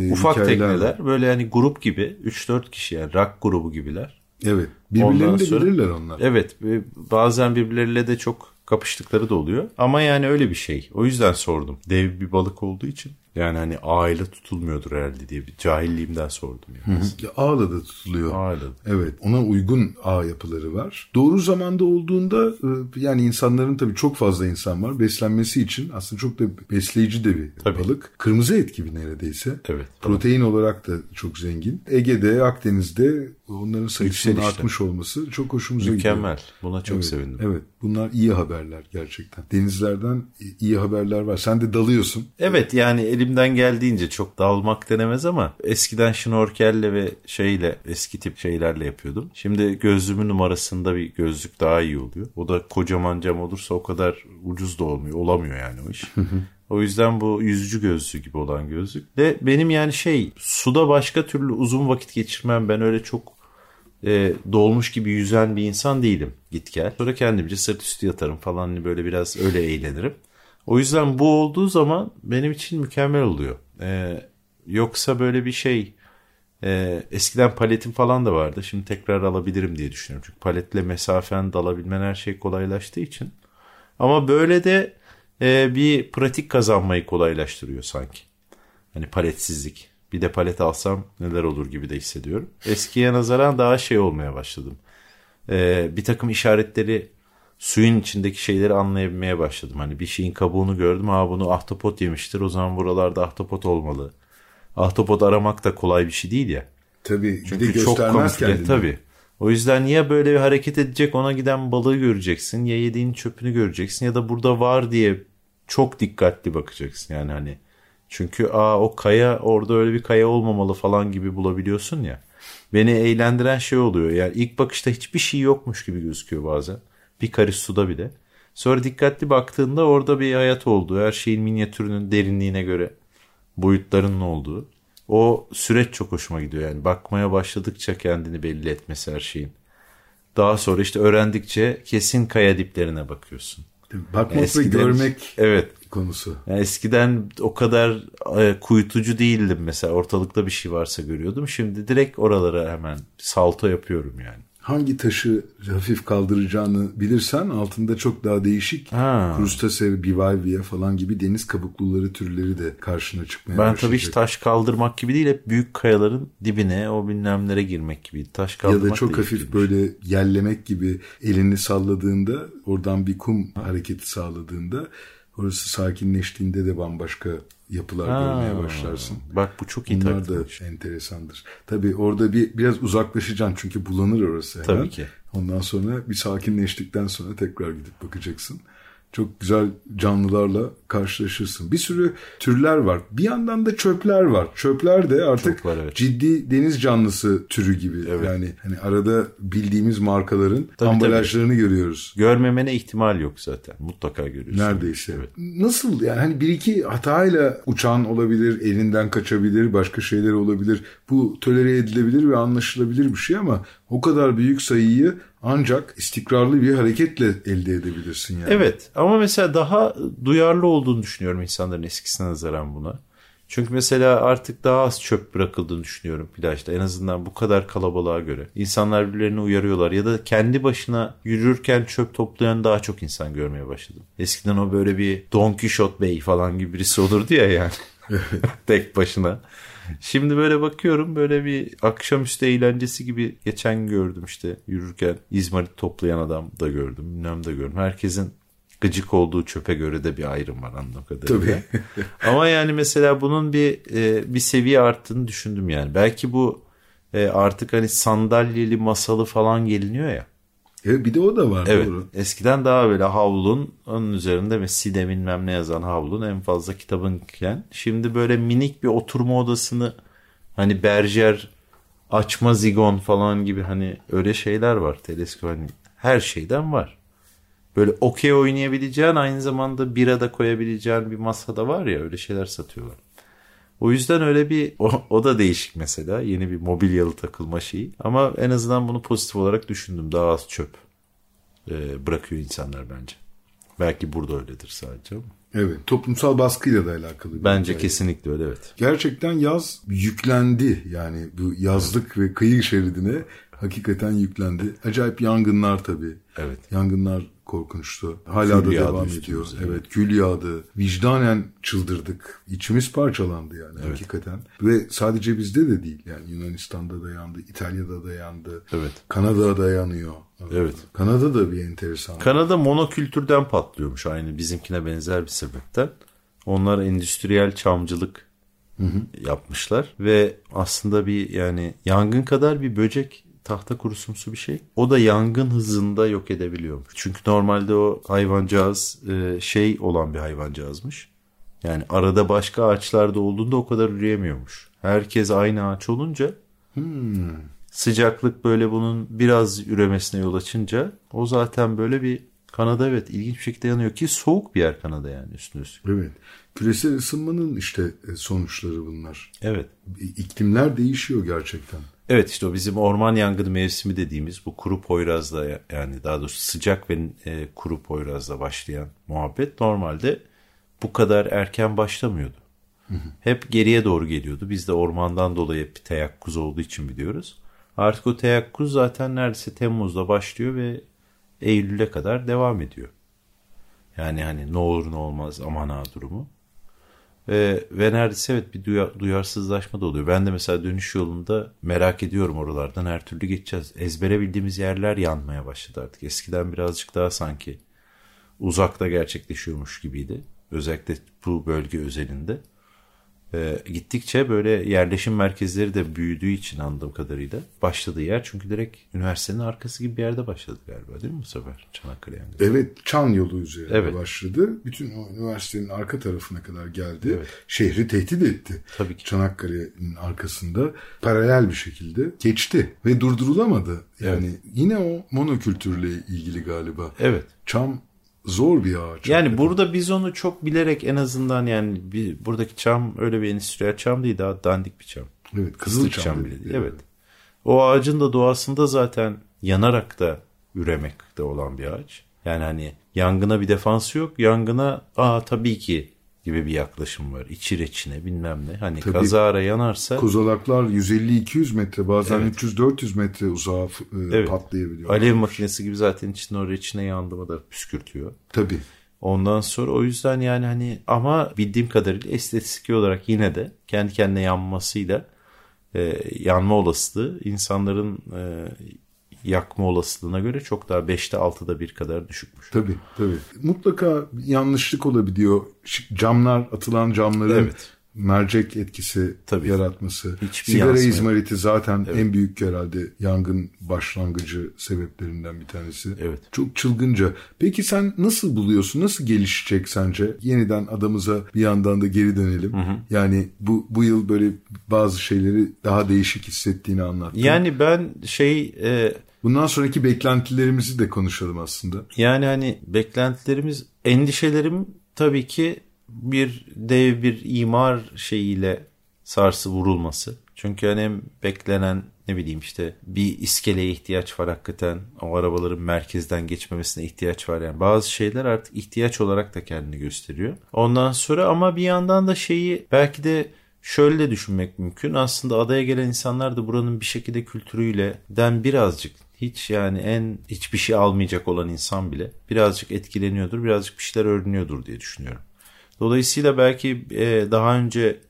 e, Ufak hikayeler var. tekneler böyle hani grup gibi 3-4 kişi yani rock grubu gibiler. Evet. Birbirlerini Ondan de sonra- bilirler onlar. Evet ve bazen birbirleriyle de çok kapıştıkları da oluyor. Ama yani öyle bir şey. O yüzden sordum. Dev bir balık olduğu için. Yani hani ağıyla tutulmuyordur herhalde diye bir cahilliğimden sordum. Yani. Ya, Ağla da tutuluyor. Ağıyla. Evet ona uygun ağ yapıları var. Doğru zamanda olduğunda e, yani insanların tabii çok fazla insan var. Beslenmesi için aslında çok da besleyici de bir Tabii. balık. Kırmızı et gibi neredeyse. Evet. Protein olarak da çok zengin. Ege'de, Akdeniz'de onların sayısının Yükselişte. artmış olması çok hoşumuza gidiyor. Mükemmel. Buna çok Evet, sevindim. Evet. Bunlar iyi haberler gerçekten. Denizlerden iyi haberler var. Sen de dalıyorsun. Evet yani elimden geldiğince çok dalmak denemez ama eskiden şnorkelle ve şeyle eski tip şeylerle yapıyordum. Şimdi gözlüğümün numarasında bir gözlük daha iyi oluyor. O da kocaman cam olursa o kadar ucuz da olmuyor. Olamıyor yani o iş. O yüzden bu yüzücü gözlüğü gibi olan gözlük. Ve benim yani şey suda başka türlü uzun vakit geçirmem ben öyle çok e, dolmuş gibi yüzen bir insan değilim git gel. Sonra kendimce sırt üstü yatarım falan hani böyle biraz öyle eğlenirim. O yüzden bu olduğu zaman benim için mükemmel oluyor. E, yoksa böyle bir şey e, eskiden paletim falan da vardı. Şimdi tekrar alabilirim diye düşünüyorum. Çünkü paletle mesafen dalabilmen her şey kolaylaştığı için. Ama böyle de e, bir pratik kazanmayı kolaylaştırıyor sanki. Hani paletsizlik. Bir de palet alsam neler olur gibi de hissediyorum. Eskiye nazaran daha şey olmaya başladım. Ee, bir takım işaretleri suyun içindeki şeyleri anlayabilmeye başladım. Hani bir şeyin kabuğunu gördüm. Aa bunu ahtapot yemiştir. O zaman buralarda ahtapot olmalı. Ahtapot aramak da kolay bir şey değil ya. Tabii. bir de Çünkü çok kendini. Tabii. O yüzden ya böyle bir hareket edecek ona giden balığı göreceksin ya yediğin çöpünü göreceksin ya da burada var diye çok dikkatli bakacaksın. Yani hani çünkü aa o kaya orada öyle bir kaya olmamalı falan gibi bulabiliyorsun ya. Beni eğlendiren şey oluyor. Yani ilk bakışta hiçbir şey yokmuş gibi gözüküyor bazen. Bir karış suda bile. Sonra dikkatli baktığında orada bir hayat olduğu, her şeyin minyatürünün derinliğine göre boyutlarının olduğu. O süreç çok hoşuma gidiyor yani. Bakmaya başladıkça kendini belli etmesi her şeyin. Daha sonra işte öğrendikçe kesin kaya diplerine bakıyorsun. Bakmak ve Eskiden- görmek Evet. konusu. Yani eskiden o kadar e, kuytucu değildim mesela. Ortalıkta bir şey varsa görüyordum. Şimdi direkt oralara hemen salto yapıyorum yani. Hangi taşı hafif kaldıracağını bilirsen altında çok daha değişik Ha. krustase, bivalvia falan gibi deniz kabukluları türleri de karşına çıkmaya Ben başlayacak. tabii hiç taş kaldırmak gibi değil. Hep büyük kayaların dibine o bilmemlere girmek gibi. Taş ya kaldırmak da çok hafif ilginç. böyle yellemek gibi elini salladığında oradan bir kum hareketi sağladığında orası sakinleştiğinde de bambaşka yapılar Ha, görmeye başlarsın. Bak bu çok iyi Bunlar da enteresandır. Tabii orada bir biraz uzaklaşacaksın çünkü bulanır orası hemen. Tabii ki. Ondan sonra bir sakinleştikten sonra tekrar gidip bakacaksın. Çok güzel canlılarla karşılaşırsın. Bir sürü türler var. Bir yandan da çöpler var. Çöpler de artık Çok var, evet. ciddi deniz canlısı türü gibi. Yani hani arada bildiğimiz markaların Tabii, ambalajlarını görüyoruz. Görmemene ihtimal yok zaten. Mutlaka görüyorsun. Neredeyse. Evet. Nasıl yani hani bir iki hatayla uçan olabilir, elinden kaçabilir, başka şeyler olabilir. Bu tolere edilebilir ve anlaşılabilir bir şey ama o kadar büyük sayıyı ancak istikrarlı bir hareketle elde edebilirsin yani. Evet ama mesela daha duyarlı olduğunu düşünüyorum insanların eskisine nazaran buna. Çünkü mesela artık daha az çöp bırakıldığını düşünüyorum plajda. En azından bu kadar kalabalığa göre. İnsanlar birbirlerini uyarıyorlar ya da kendi başına yürürken çöp toplayan daha çok insan görmeye başladım. Eskiden o böyle bir Don Quixote Bey falan gibi birisi olurdu ya yani. <laughs> Tek başına. <laughs> Şimdi böyle bakıyorum böyle bir akşamüstü eğlencesi gibi geçen gördüm işte yürürken İzmarit toplayan adam da gördüm. Bilmem de gördüm. Herkesin gıcık olduğu çöpe göre de bir ayrım var anladığım kadarıyla. Tabii. <laughs> Ama yani mesela bunun bir e, bir seviye arttığını düşündüm yani. Belki bu e, artık hani sandalyeli masalı falan geliniyor ya. Evet, bir de o da var Evet. doğru. Eskiden daha böyle havlun onun üzerinde Messi bilmem ne yazan havlun en fazla kitabınken şimdi böyle minik bir oturma odasını hani berjer açma zigon falan gibi hani öyle şeyler var. Teleskop hani her şeyden var. Böyle okey oynayabileceğin aynı zamanda bira da koyabileceğin bir masada var ya öyle şeyler satıyorlar. O yüzden öyle bir o, o da değişik mesela yeni bir mobilyalı takılma şeyi. Ama en azından bunu pozitif olarak düşündüm. Daha az çöp e, bırakıyor insanlar bence. Belki burada öyledir sadece ama. Evet. Toplumsal baskıyla da alakalı. bir Bence hikaye. kesinlikle öyle evet. Gerçekten yaz yüklendi. Yani bu yazlık ve kıyı şeridine hakikaten yüklendi. Acayip yangınlar tabii. Evet. Yangınlar korkunçtu. Hala Kül da devam ediyor. evet. Evet. kül yağdı. Vicdanen çıldırdık. İçimiz parçalandı yani hakikaten. Ve sadece bizde de değil. Yani Yunanistan'da da yandı, İtalya'da da yandı. Evet. Kanada'da da yanıyor. Evet. Kanada da bir enteresan. Kanada monokültürden patlıyormuş aynı bizimkine benzer bir sebepten. Onlar endüstriyel çamcılık yapmışlar ve aslında bir yani yangın kadar bir böcek tahta kurusumsu bir şey. O da yangın hızında yok edebiliyormuş. Çünkü normalde o hayvancağız e, şey olan bir hayvancağızmış. Yani arada başka ağaçlarda olduğunda o kadar üreyemiyormuş. Herkes aynı ağaç olunca sıcaklık böyle bunun biraz üremesine yol açınca o zaten böyle bir Kanada evet ilginç bir şekilde yanıyor ki soğuk bir yer Kanada yani üstüne üstlük. Evet. Küresel ısınmanın işte e, sonuçları bunlar. Evet. İklimler değişiyor gerçekten. Evet işte o bizim orman yangını mevsimi dediğimiz bu kuru poyrazla yani daha doğrusu sıcak ve e, kuru poyrazla başlayan muhabbet normalde bu kadar erken başlamıyordu. Hep geriye doğru geliyordu. Biz de ormandan dolayı hep bir teyakkuz olduğu için biliyoruz. Artık o teyakkuz zaten neredeyse Temmuz'da başlıyor ve Eylül'e kadar devam ediyor. Yani hani ne olur ne olmaz aman ha durumu. Ve, ve neredeyse evet bir duya- duyarsızlaşma da oluyor. Ben de mesela dönüş yolunda merak ediyorum oralardan her türlü geçeceğiz. Ezbere bildiğimiz yerler yanmaya başladı artık. Eskiden birazcık daha sanki uzakta gerçekleşiyormuş gibiydi. Özellikle bu bölge özelinde. Ee, gittikçe böyle yerleşim merkezleri de büyüdüğü için anladığım kadarıyla başladığı yer. Çünkü direkt üniversitenin arkası gibi bir yerde başladı galiba değil mi bu sefer Çanakkale yangını? Evet Çan yolu üzerine Evet. başladı. Bütün o üniversitenin arka tarafına kadar geldi. Evet. Şehri tehdit etti. Tabii ki. Çanakkale'nin arkasında paralel bir şekilde geçti ve durdurulamadı. Yani yine o monokültürle ilgili galiba. Evet. Çam zor bir ağaç. Yani burada biz onu çok bilerek en azından yani bir, buradaki çam öyle bir endüstriyel çam değil daha dandik bir çam. evet, Kızılçam Kızılçam bile dedi. değil. Evet. O ağacın da doğasında zaten yanarak da üremekte olan bir ağaç. Yani hani yangına bir defansı yok. Yangına aa tabii ki gibi bir yaklaşım var. İçi reçine bilmem ne. Hani Tabii. kazara yanarsa Kozalaklar 150-200 metre bazen Evet. 300-400 metre uzağa e, Evet. patlayabiliyor. alev makinesi gibi zaten içinde o reçine yandı mı da püskürtüyor. Tabii. Ondan sonra o yüzden yani hani ama bildiğim kadarıyla estetik olarak yine de kendi kendine yanmasıyla e, yanma olasılığı insanların e, yakma olasılığına göre çok daha 5'te 6'da bir kadar düşükmüş. Tabii tabii. Mutlaka yanlışlık olabiliyor. Camlar, atılan camların Evet. mercek etkisi Tabii. yaratması. Hiçbir Sigara izmariti zaten en büyük herhalde yangın başlangıcı sebeplerinden bir tanesi. Evet. Çok çılgınca. Peki sen nasıl buluyorsun? Nasıl gelişecek sence? Yeniden adamıza bir yandan da geri dönelim. Yani bu bu yıl böyle bazı şeyleri daha değişik hissettiğini anlattın. Yani ben şey e, Bundan sonraki beklentilerimizi de konuşalım aslında. yani hani beklentilerimiz, endişelerim tabii ki bir dev bir imar şeyiyle sarsı vurulması. Çünkü hani hem beklenen ne bileyim işte bir iskeleye ihtiyaç var hakikaten. O arabaların merkezden geçmemesine ihtiyaç var. Yani bazı şeyler artık ihtiyaç olarak da kendini gösteriyor. Ondan sonra ama bir yandan da şeyi belki de şöyle de düşünmek mümkün. Aslında adaya gelen insanlar da buranın bir şekilde kültürüyle den birazcık hiç yani en hiçbir şey almayacak olan insan bile birazcık etkileniyordur, birazcık bir şeyler öğreniyordur diye düşünüyorum. Dolayısıyla belki e, daha önce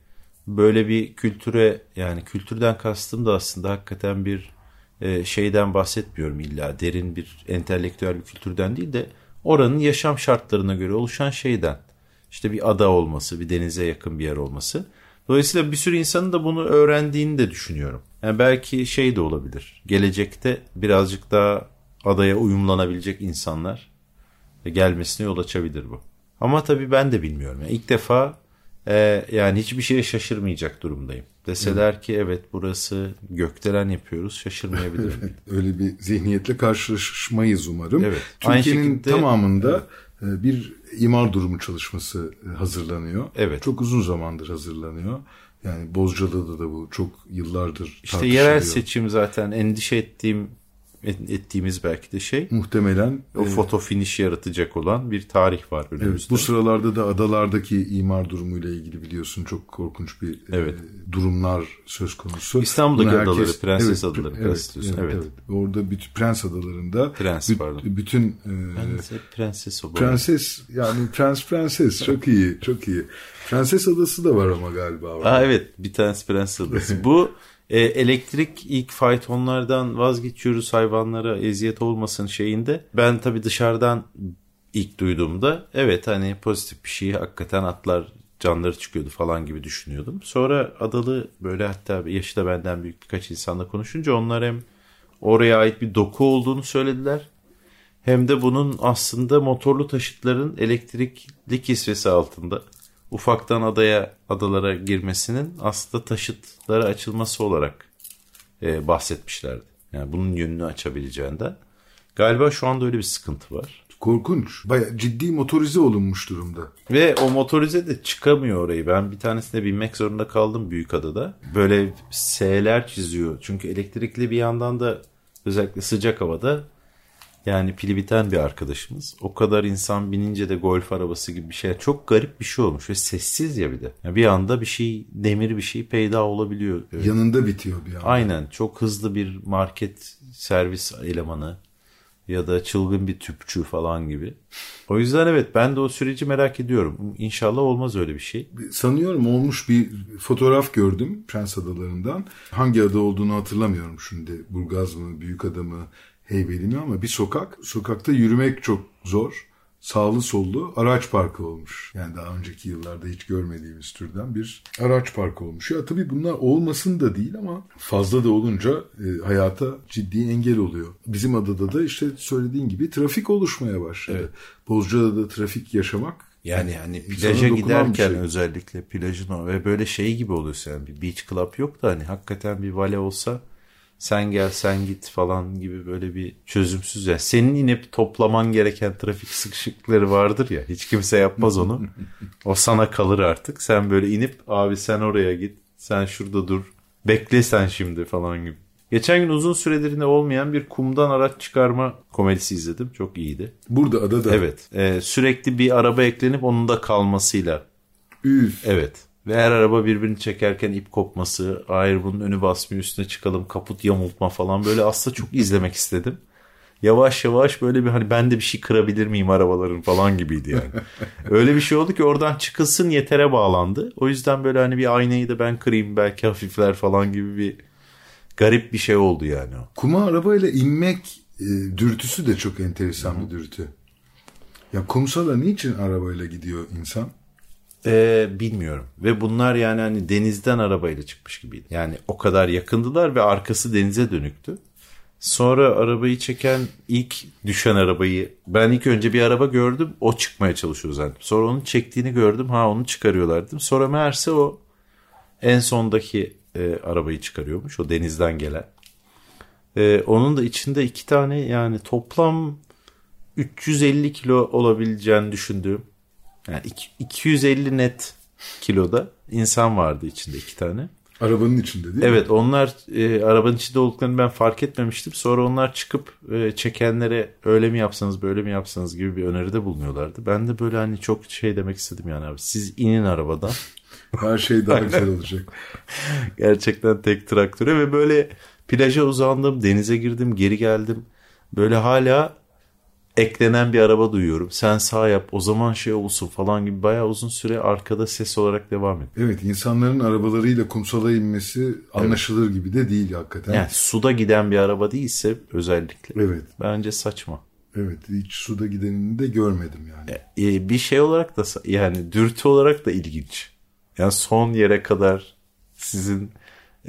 böyle bir kültüre yani kültürden kastım da aslında hakikaten bir e, şeyden bahsetmiyorum illa derin bir entelektüel bir kültürden değil de oranın yaşam şartlarına göre oluşan şeyden. İşte bir ada olması, bir denize yakın bir yer olması. Dolayısıyla bir sürü insanın da bunu öğrendiğini de düşünüyorum. Yani belki şey de olabilir. Gelecekte birazcık daha adaya uyumlanabilecek insanlar gelmesine yol açabilir bu. Ama tabii ben de bilmiyorum. Yani ilk defa e, yani hiçbir şeye şaşırmayacak durumdayım. Deseler ki evet burası gökdelen yapıyoruz şaşırmayabilirim. <laughs> Öyle bir zihniyetle karşılaşmayız umarım. Evet. Türkiye'nin şekilde- tamamında e, bir imar durumu çalışması e, hazırlanıyor. Evet. Çok uzun zamandır hazırlanıyor. Yani Bozcaada'da da bu çok yıllardır İşte tartışılıyor. yerel seçim zaten endişe ettiğim et- ettiğimiz belki de şey. Muhtemelen O e, foto finish yaratacak olan bir tarih var Evet, önümüzde. bu sıralarda da adalardaki imar durumuyla ilgili biliyorsun çok korkunç bir e, Evet. durumlar söz konusu. İstanbul'daki Bunu adaları, Prenses Adaları evet, evet, evet. evet. Orada bütün Prens Adaları'nda Prens, büt- pardon. bütün e, hep prenses o. Prenses yani Prens Prenses çok iyi çok iyi. Prenses Adası da var ama galiba. orada. Aa, evet bir tanesi prenses adası. <laughs> bu e, elektrik ilk faytonlardan vazgeçiyoruz hayvanlara eziyet olmasın şeyinde. Ben tabii dışarıdan ilk duyduğumda evet hani pozitif bir şey hakikaten atlar canları çıkıyordu falan gibi düşünüyordum. Sonra adalı böyle hatta yaşı da benden büyük birkaç insanla konuşunca onlar hem oraya ait bir doku olduğunu söylediler. Hem de bunun aslında motorlu taşıtların elektrikli kisvesi altında ufaktan adaya adalara girmesinin aslında taşıtlara açılması olarak e, bahsetmişlerdi. Yani bunun yönünü açabileceğinden. Galiba şu anda öyle bir sıkıntı var. Korkunç. Baya ciddi motorize olunmuş durumda. Ve o motorize de çıkamıyor orayı. Ben bir tanesine binmek zorunda kaldım Büyükada'da. Böyle S'ler çiziyor. Çünkü elektrikli bir yandan da özellikle sıcak havada yani pili biten bir arkadaşımız. O kadar insan binince de golf arabası gibi bir şey. Çok garip bir şey olmuş ve sessiz ya bir de. Yani bir anda bir şey demir bir şey peyda olabiliyor. Evet. Yanında bitiyor bir anda. Aynen çok hızlı bir market servis elemanı ya da çılgın bir tüpçü falan gibi. O yüzden evet ben de o süreci merak ediyorum. İnşallah olmaz öyle bir şey. Sanıyorum olmuş bir fotoğraf gördüm Prens Adaları'ndan. Hangi ada olduğunu hatırlamıyorum şimdi. Burgaz mı, Büyükada mı, Heybeli mi ama bir sokak. Sokakta yürümek çok zor. Sağlı sollu araç parkı olmuş. Yani daha önceki yıllarda hiç görmediğimiz türden bir araç parkı olmuş. Ya tabii bunlar olmasın da değil ama fazla da olunca e, hayata ciddi engel oluyor. Bizim adada da işte söylediğin gibi trafik oluşmaya başladı. Bozcaada'da trafik yaşamak Yani hani plaja bir giderken şey. özellikle plajın ve böyle şey gibi oluyorsun yani bir beach club yok da hani hakikaten bir vale olsa sen gel sen git falan gibi böyle bir çözümsüz yani senin inip toplaman gereken trafik sıkışıkları vardır ya hiç kimse yapmaz onu. <laughs> O sana kalır artık. Sen böyle inip abi sen oraya git sen şurada dur bekle sen şimdi falan gibi. Geçen gün uzun süredir ne olmayan bir kumdan araç çıkarma komedisi izledim. Çok iyiydi. Burada adada. Evet. E, sürekli bir araba eklenip onun da kalmasıyla. Üf. Evet. Ve her araba birbirini çekerken ip kopması, hayır bunun önü basmıyor üstüne çıkalım, kaput yamultma falan böyle aslında çok izlemek istedim. Yavaş yavaş böyle bir hani ben de bir şey kırabilir miyim arabaların falan gibiydi yani. <laughs> Öyle bir şey oldu ki oradan çıkılsın yetere bağlandı. O yüzden böyle hani bir aynayı da ben kırayım belki hafifler falan gibi bir garip bir şey oldu yani. Kuma arabayla inmek e, dürtüsü de çok enteresan bir dürtü. Ya kumsala niçin arabayla gidiyor insan? Ee, bilmiyorum. Ve bunlar yani hani denizden arabayla çıkmış gibiydi. Yani o kadar yakındılar ve arkası denize dönüktü. Sonra arabayı çeken ilk düşen arabayı ben ilk önce bir araba gördüm o çıkmaya çalışıyor zannettim. Sonra onun çektiğini gördüm ha onu çıkarıyorlar dedim. Sonra meğerse o en sondaki e, arabayı çıkarıyormuş o denizden gelen. E, onun da içinde iki tane yani toplam 350 kilo olabileceğini düşündüğüm yani iki- 250 net kiloda insan vardı içinde iki tane. Arabanın içinde değil mi? Evet onlar e, arabanın içinde olduklarını ben fark etmemiştim. Sonra onlar çıkıp e, çekenlere öyle mi yapsanız böyle mi yapsanız gibi bir öneride bulunuyorlardı. Ben de böyle hani çok şey demek istedim yani abi. Siz inin arabadan <laughs> Her şey daha güzel olacak. gerçekten tek traktöre ve böyle plaja uzandım, denize girdim, geri geldim. Böyle hala eklenen bir araba duyuyorum. Sen sağ yap o zaman şey olsun falan gibi bayağı uzun süre arkada ses olarak devam ediyor. Evet insanların arabalarıyla kumsala inmesi anlaşılır gibi de değil hakikaten. Yani suda giden bir araba değilse özellikle Evet. bence saçma. Evet hiç suda gidenini de görmedim yani. E, bir şey olarak da yani dürtü olarak da ilginç. Yani son yere kadar sizin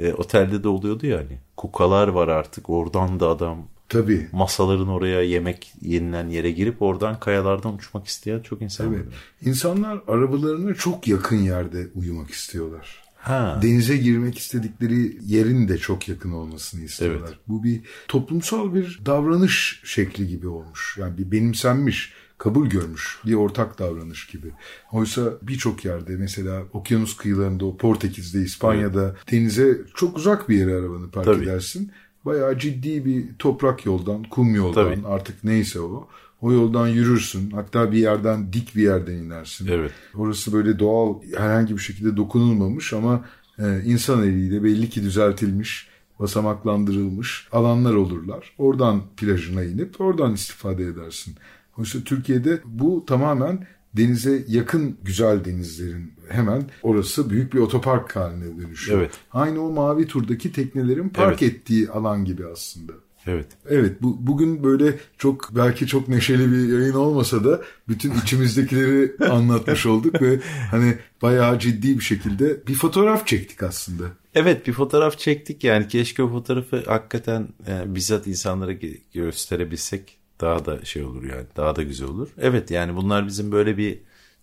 e, otelde de oluyordu yani. Kukalar var artık oradan da adam Tabii. masaların oraya yemek yenilen yere girip oradan kayalardan uçmak isteyen çok insan Evet. var. İnsanlar arabalarına çok yakın yerde uyumak istiyorlar. Ha. Denize girmek istedikleri yerin de çok yakın olmasını istiyorlar. Evet. Bu bir toplumsal bir davranış şekli gibi olmuş. Yani bir benimsenmiş, kabul görmüş bir ortak davranış gibi. Oysa birçok yerde mesela okyanus kıyılarında, o Portekiz'de, İspanya'da denize çok uzak bir yere arabanı park Tabii. edersin. Bayağı ciddi bir toprak yoldan, kum yoldan Tabii. artık neyse o. O yoldan yürürsün. Hatta bir yerden dik bir yerden inersin. Evet. Orası böyle doğal herhangi bir şekilde dokunulmamış ama e, insan eliyle belli ki düzeltilmiş, basamaklandırılmış alanlar olurlar. Oradan plajına inip oradan istifade edersin. Oysa Türkiye'de bu tamamen denize yakın güzel denizlerin hemen orası büyük bir otopark haline dönüşüyor. Evet. Aynı o mavi turdaki teknelerin park Evet. ettiği alan gibi aslında. Evet. Evet bu, bugün böyle çok belki çok neşeli bir yayın olmasa da bütün içimizdekileri <laughs> anlatmış olduk ve hani bayağı ciddi bir şekilde bir fotoğraf çektik aslında. Evet bir fotoğraf çektik yani keşke o fotoğrafı hakikaten e, bizzat insanlara gösterebilsek daha da şey olur yani daha da güzel olur. Evet yani bunlar bizim böyle bir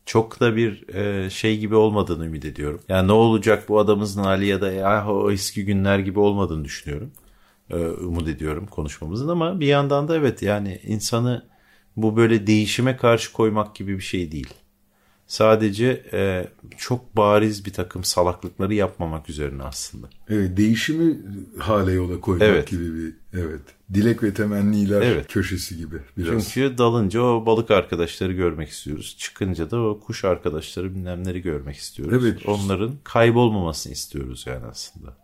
çok da bir e, şey gibi olmadığını ümit ediyorum. Yani ne olacak bu adamızın hali ya da ya o eski günler gibi olmadığını düşünüyorum. E, umut ediyorum konuşmamızın ama bir yandan da evet yani insanı bu böyle değişime karşı koymak gibi bir şey değil. Sadece e, çok bariz bir takım salaklıkları yapmamak üzerine aslında. Evet değişimi hale yola koymak Evet. gibi bir evet. Dilek ve temenniler Evet. köşesi gibi biraz. Çünkü dalınca o balık arkadaşları görmek istiyoruz. Çıkınca da o kuş arkadaşları bilmemleri görmek istiyoruz. Evet. Onların kaybolmamasını istiyoruz yani aslında.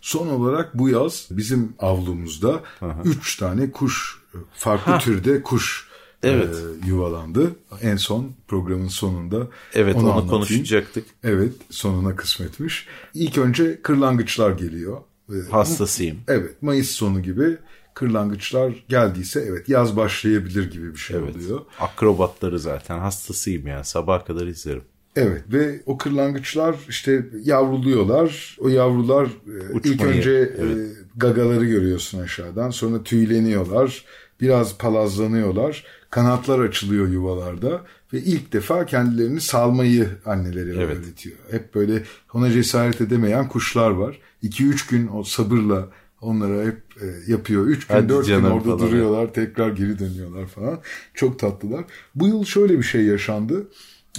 Son olarak bu yaz bizim avlumuzda üç tane kuş farklı türde kuş Evet. e, yuvalandı. En son programın sonunda Evet onu, anlatayım. konuşacaktık. Evet sonuna kısmetmiş. İlk önce kırlangıçlar geliyor. Ee, Hastasıyım. Evet Mayıs sonu gibi kırlangıçlar geldiyse evet yaz başlayabilir gibi bir şey Evet. oluyor. Akrobatları zaten hastasıyım yani sabaha kadar izlerim. Evet ve o kırlangıçlar işte yavruluyorlar. O yavrular e, ilk Uçmayı, önce e, evet. gagaları görüyorsun aşağıdan. Sonra tüyleniyorlar. Biraz palazlanıyorlar. Kanatlar açılıyor yuvalarda ve ilk defa kendilerini salmayı anneleri Evet. öğretiyor. Hep böyle ona cesaret edemeyen kuşlar var. 2-3 gün o sabırla onlara hep e, yapıyor. 3 gün Hadi 4 gün orada falan. duruyorlar. Tekrar geri dönüyorlar falan. Çok tatlılar. Bu yıl şöyle bir şey yaşandı.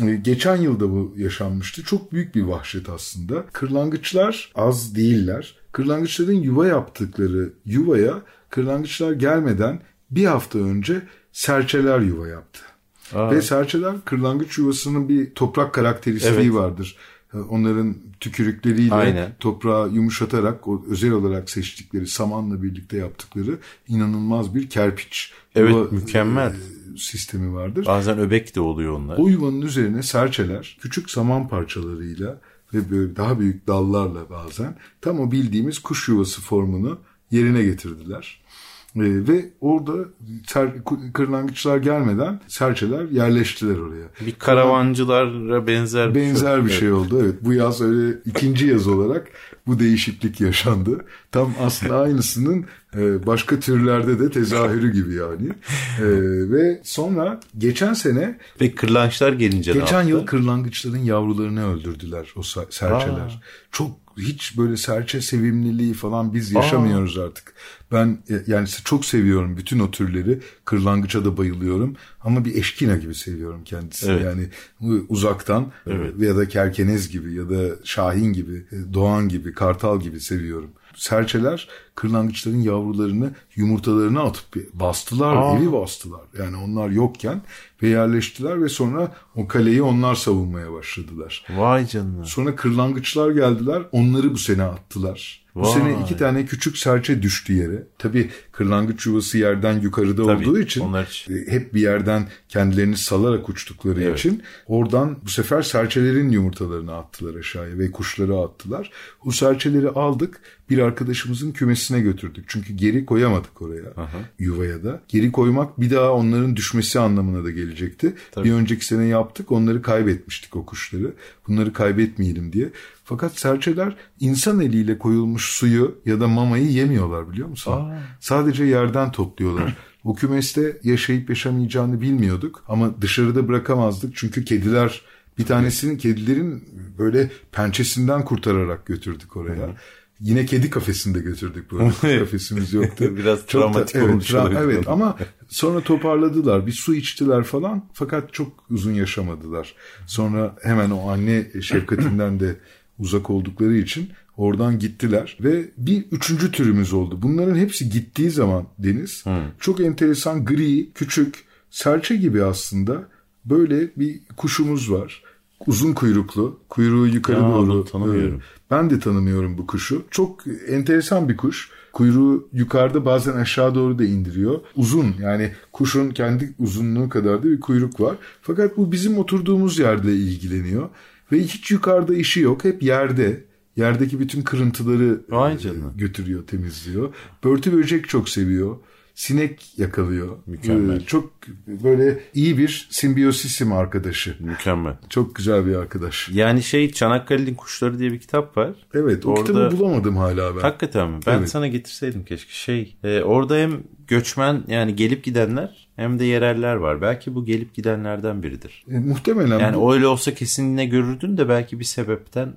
Ee, Geçen yılda bu yaşanmıştı. Çok büyük bir vahşet aslında. Kırlangıçlar az değiller. Kırlangıçların yuva yaptıkları yuvaya kırlangıçlar gelmeden bir hafta önce serçeler yuva yaptı. Aa. Ve serçeler kırlangıç yuvasının bir toprak karakteristiği Evet. vardır. Ee, Onların tükürükleriyle Aynen. toprağı yumuşatarak o özel olarak seçtikleri samanla birlikte yaptıkları inanılmaz bir kerpiç Evet, yuva, mükemmel. e, sistemi vardır. Bazen öbek de oluyor onlar. O yuvanın üzerine serçeler küçük saman parçalarıyla ve böyle daha büyük dallarla bazen tam o bildiğimiz kuş yuvası formunu yerine getirdiler. E, ve orada ser, kırlangıçlar gelmeden serçeler yerleştiler oraya. Bir karavancılara benzer bir benzer bir şey, şey oldu. Evet bu yaz öyle ikinci yaz olarak bu değişiklik yaşandı. Tam aslında <laughs> aynısının e, başka türlerde de tezahürü gibi yani. E, ve sonra geçen sene ve kırlangıçlar gelince geçen yıl kırlangıçların yavrularını öldürdüler o serçeler. Aa. Çok hiç böyle serçe sevimliliği falan biz yaşamıyoruz Aa. artık. Ben e, yani çok seviyorum bütün o türleri. Kırlangıça da bayılıyorum ama bir eşkina gibi seviyorum kendisini. Evet. Yani uzaktan evet. ya da kerkenez gibi ya da şahin gibi, doğan gibi, kartal gibi seviyorum serçeler kırlangıçların yavrularını yumurtalarına atıp bastılar, Aa. evi bastılar. Yani onlar yokken ve yerleştiler ve sonra o kaleyi onlar savunmaya başladılar. Vay canına. Sonra kırlangıçlar geldiler, onları bu sene attılar. Bu Vay. sene iki tane küçük serçe düştü yere. Tabii kırlangıç yuvası yerden yukarıda Tabii, olduğu için onlar... E, hep bir yerden kendilerini salarak uçtukları evet. için oradan bu sefer serçelerin yumurtalarını attılar aşağıya ve kuşları attılar. O serçeleri aldık bir arkadaşımızın kümesine götürdük. Çünkü geri koyamadık oraya Aha. yuvaya da. Geri koymak bir daha onların düşmesi anlamına da gelecekti. Tabii. Bir önceki sene yaptık onları kaybetmiştik o kuşları. Bunları kaybetmeyelim diye. Fakat serçeler insan eliyle koyulmuş suyu ya da mamayı yemiyorlar biliyor musun? Aa. Sadece yerden topluyorlar. <clears throat> Bu kümeste yaşayıp yaşamayacağını bilmiyorduk ama dışarıda bırakamazdık çünkü kediler bir tanesinin kedilerin böyle pençesinden kurtararak götürdük oraya. Yine kedi kafesinde götürdük bu. <laughs> Kafesimiz yoktu. <laughs> Biraz çok travmatik da, olmuş tra- evet ama sonra toparladılar. Bir su içtiler falan fakat çok uzun yaşamadılar. Sonra hemen o anne şefkatinden de uzak oldukları için oradan gittiler ve bir üçüncü türümüz oldu. Bunların hepsi gittiği zaman Deniz hmm. çok enteresan gri, küçük, serçe gibi aslında böyle bir kuşumuz var. Uzun kuyruklu, kuyruğu yukarı ya, doğru. Tanımıyorum. Ben de tanımıyorum bu kuşu. Çok enteresan bir kuş. Kuyruğu yukarıda bazen aşağı doğru da indiriyor. Uzun yani kuşun kendi uzunluğu kadar da bir kuyruk var. Fakat bu bizim oturduğumuz yerde ilgileniyor. Ve hiç yukarıda işi yok. Hep yerde. Yerdeki bütün kırıntıları Vay götürüyor, temizliyor. Börtü böcek çok seviyor sinek yakalıyor. Mükemmel. Ee, çok böyle iyi bir simbiyosisim arkadaşı. Mükemmel. Çok güzel bir arkadaş. Yani şey Çanakkale'nin Kuşları diye bir kitap var. Evet o orada... kitabı bulamadım hala ben. Hakikaten mi? Ben evet. sana getirseydim keşke. Şey e, orada hem göçmen yani gelip gidenler hem de yereller var. Belki bu gelip gidenlerden biridir. E, muhtemelen. Yani bu... öyle olsa kesinlikle görürdün de belki bir sebepten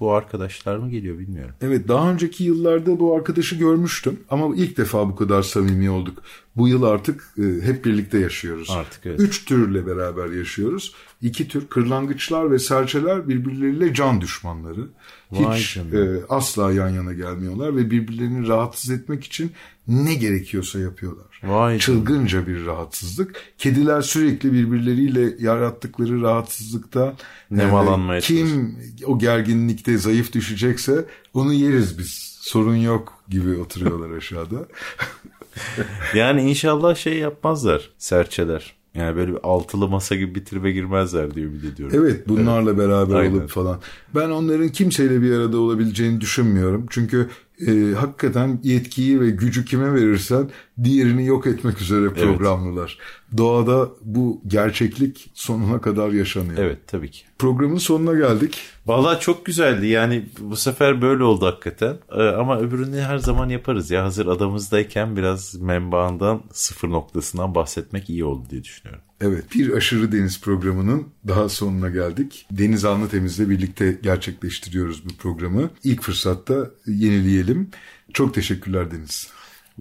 bu arkadaşlar mı geliyor bilmiyorum. Evet daha önceki yıllarda bu arkadaşı görmüştüm ama ilk defa bu kadar samimi olduk. Bu yıl artık e, hep birlikte yaşıyoruz. Artık evet. Üç türle beraber yaşıyoruz. İki tür kırlangıçlar ve serçeler birbirleriyle can düşmanları. Vay Hiç e, asla yan yana gelmiyorlar ve birbirlerini rahatsız etmek için ne gerekiyorsa yapıyorlar. Vay Çılgınca canım. bir rahatsızlık. Kediler sürekli birbirleriyle yarattıkları rahatsızlıkta nemalanmaya e, kim o gerginlikte zayıf düşecekse onu yeriz biz. Sorun yok gibi oturuyorlar aşağıda. <laughs> <laughs> yani inşallah şey yapmazlar serçeler. Yani böyle bir altılı masa gibi bitirme girmezler diye ümit ediyorum. Evet bunlarla beraber Aynen. olup falan. Ben onların kimseyle bir arada olabileceğini düşünmüyorum. Çünkü e, hakikaten yetkiyi ve gücü kime verirsen diğerini yok etmek üzere programlılar. Evet. Doğada bu gerçeklik sonuna kadar yaşanıyor. Evet tabii ki. Programın sonuna geldik. Valla çok güzeldi yani bu sefer böyle oldu hakikaten ee, ama öbürünü her zaman yaparız ya hazır adamızdayken biraz menbaından sıfır noktasından bahsetmek iyi oldu diye düşünüyorum. Evet bir aşırı deniz programının daha sonuna geldik. Deniz Anlı Temiz'le birlikte gerçekleştiriyoruz bu programı. İlk fırsatta yenileyelim. Çok teşekkürler Deniz.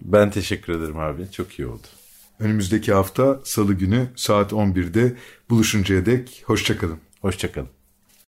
Ben teşekkür ederim abi. Çok iyi oldu. Önümüzdeki hafta salı günü saat 11'de buluşuncaya dek hoşçakalın. Hoşçakalın.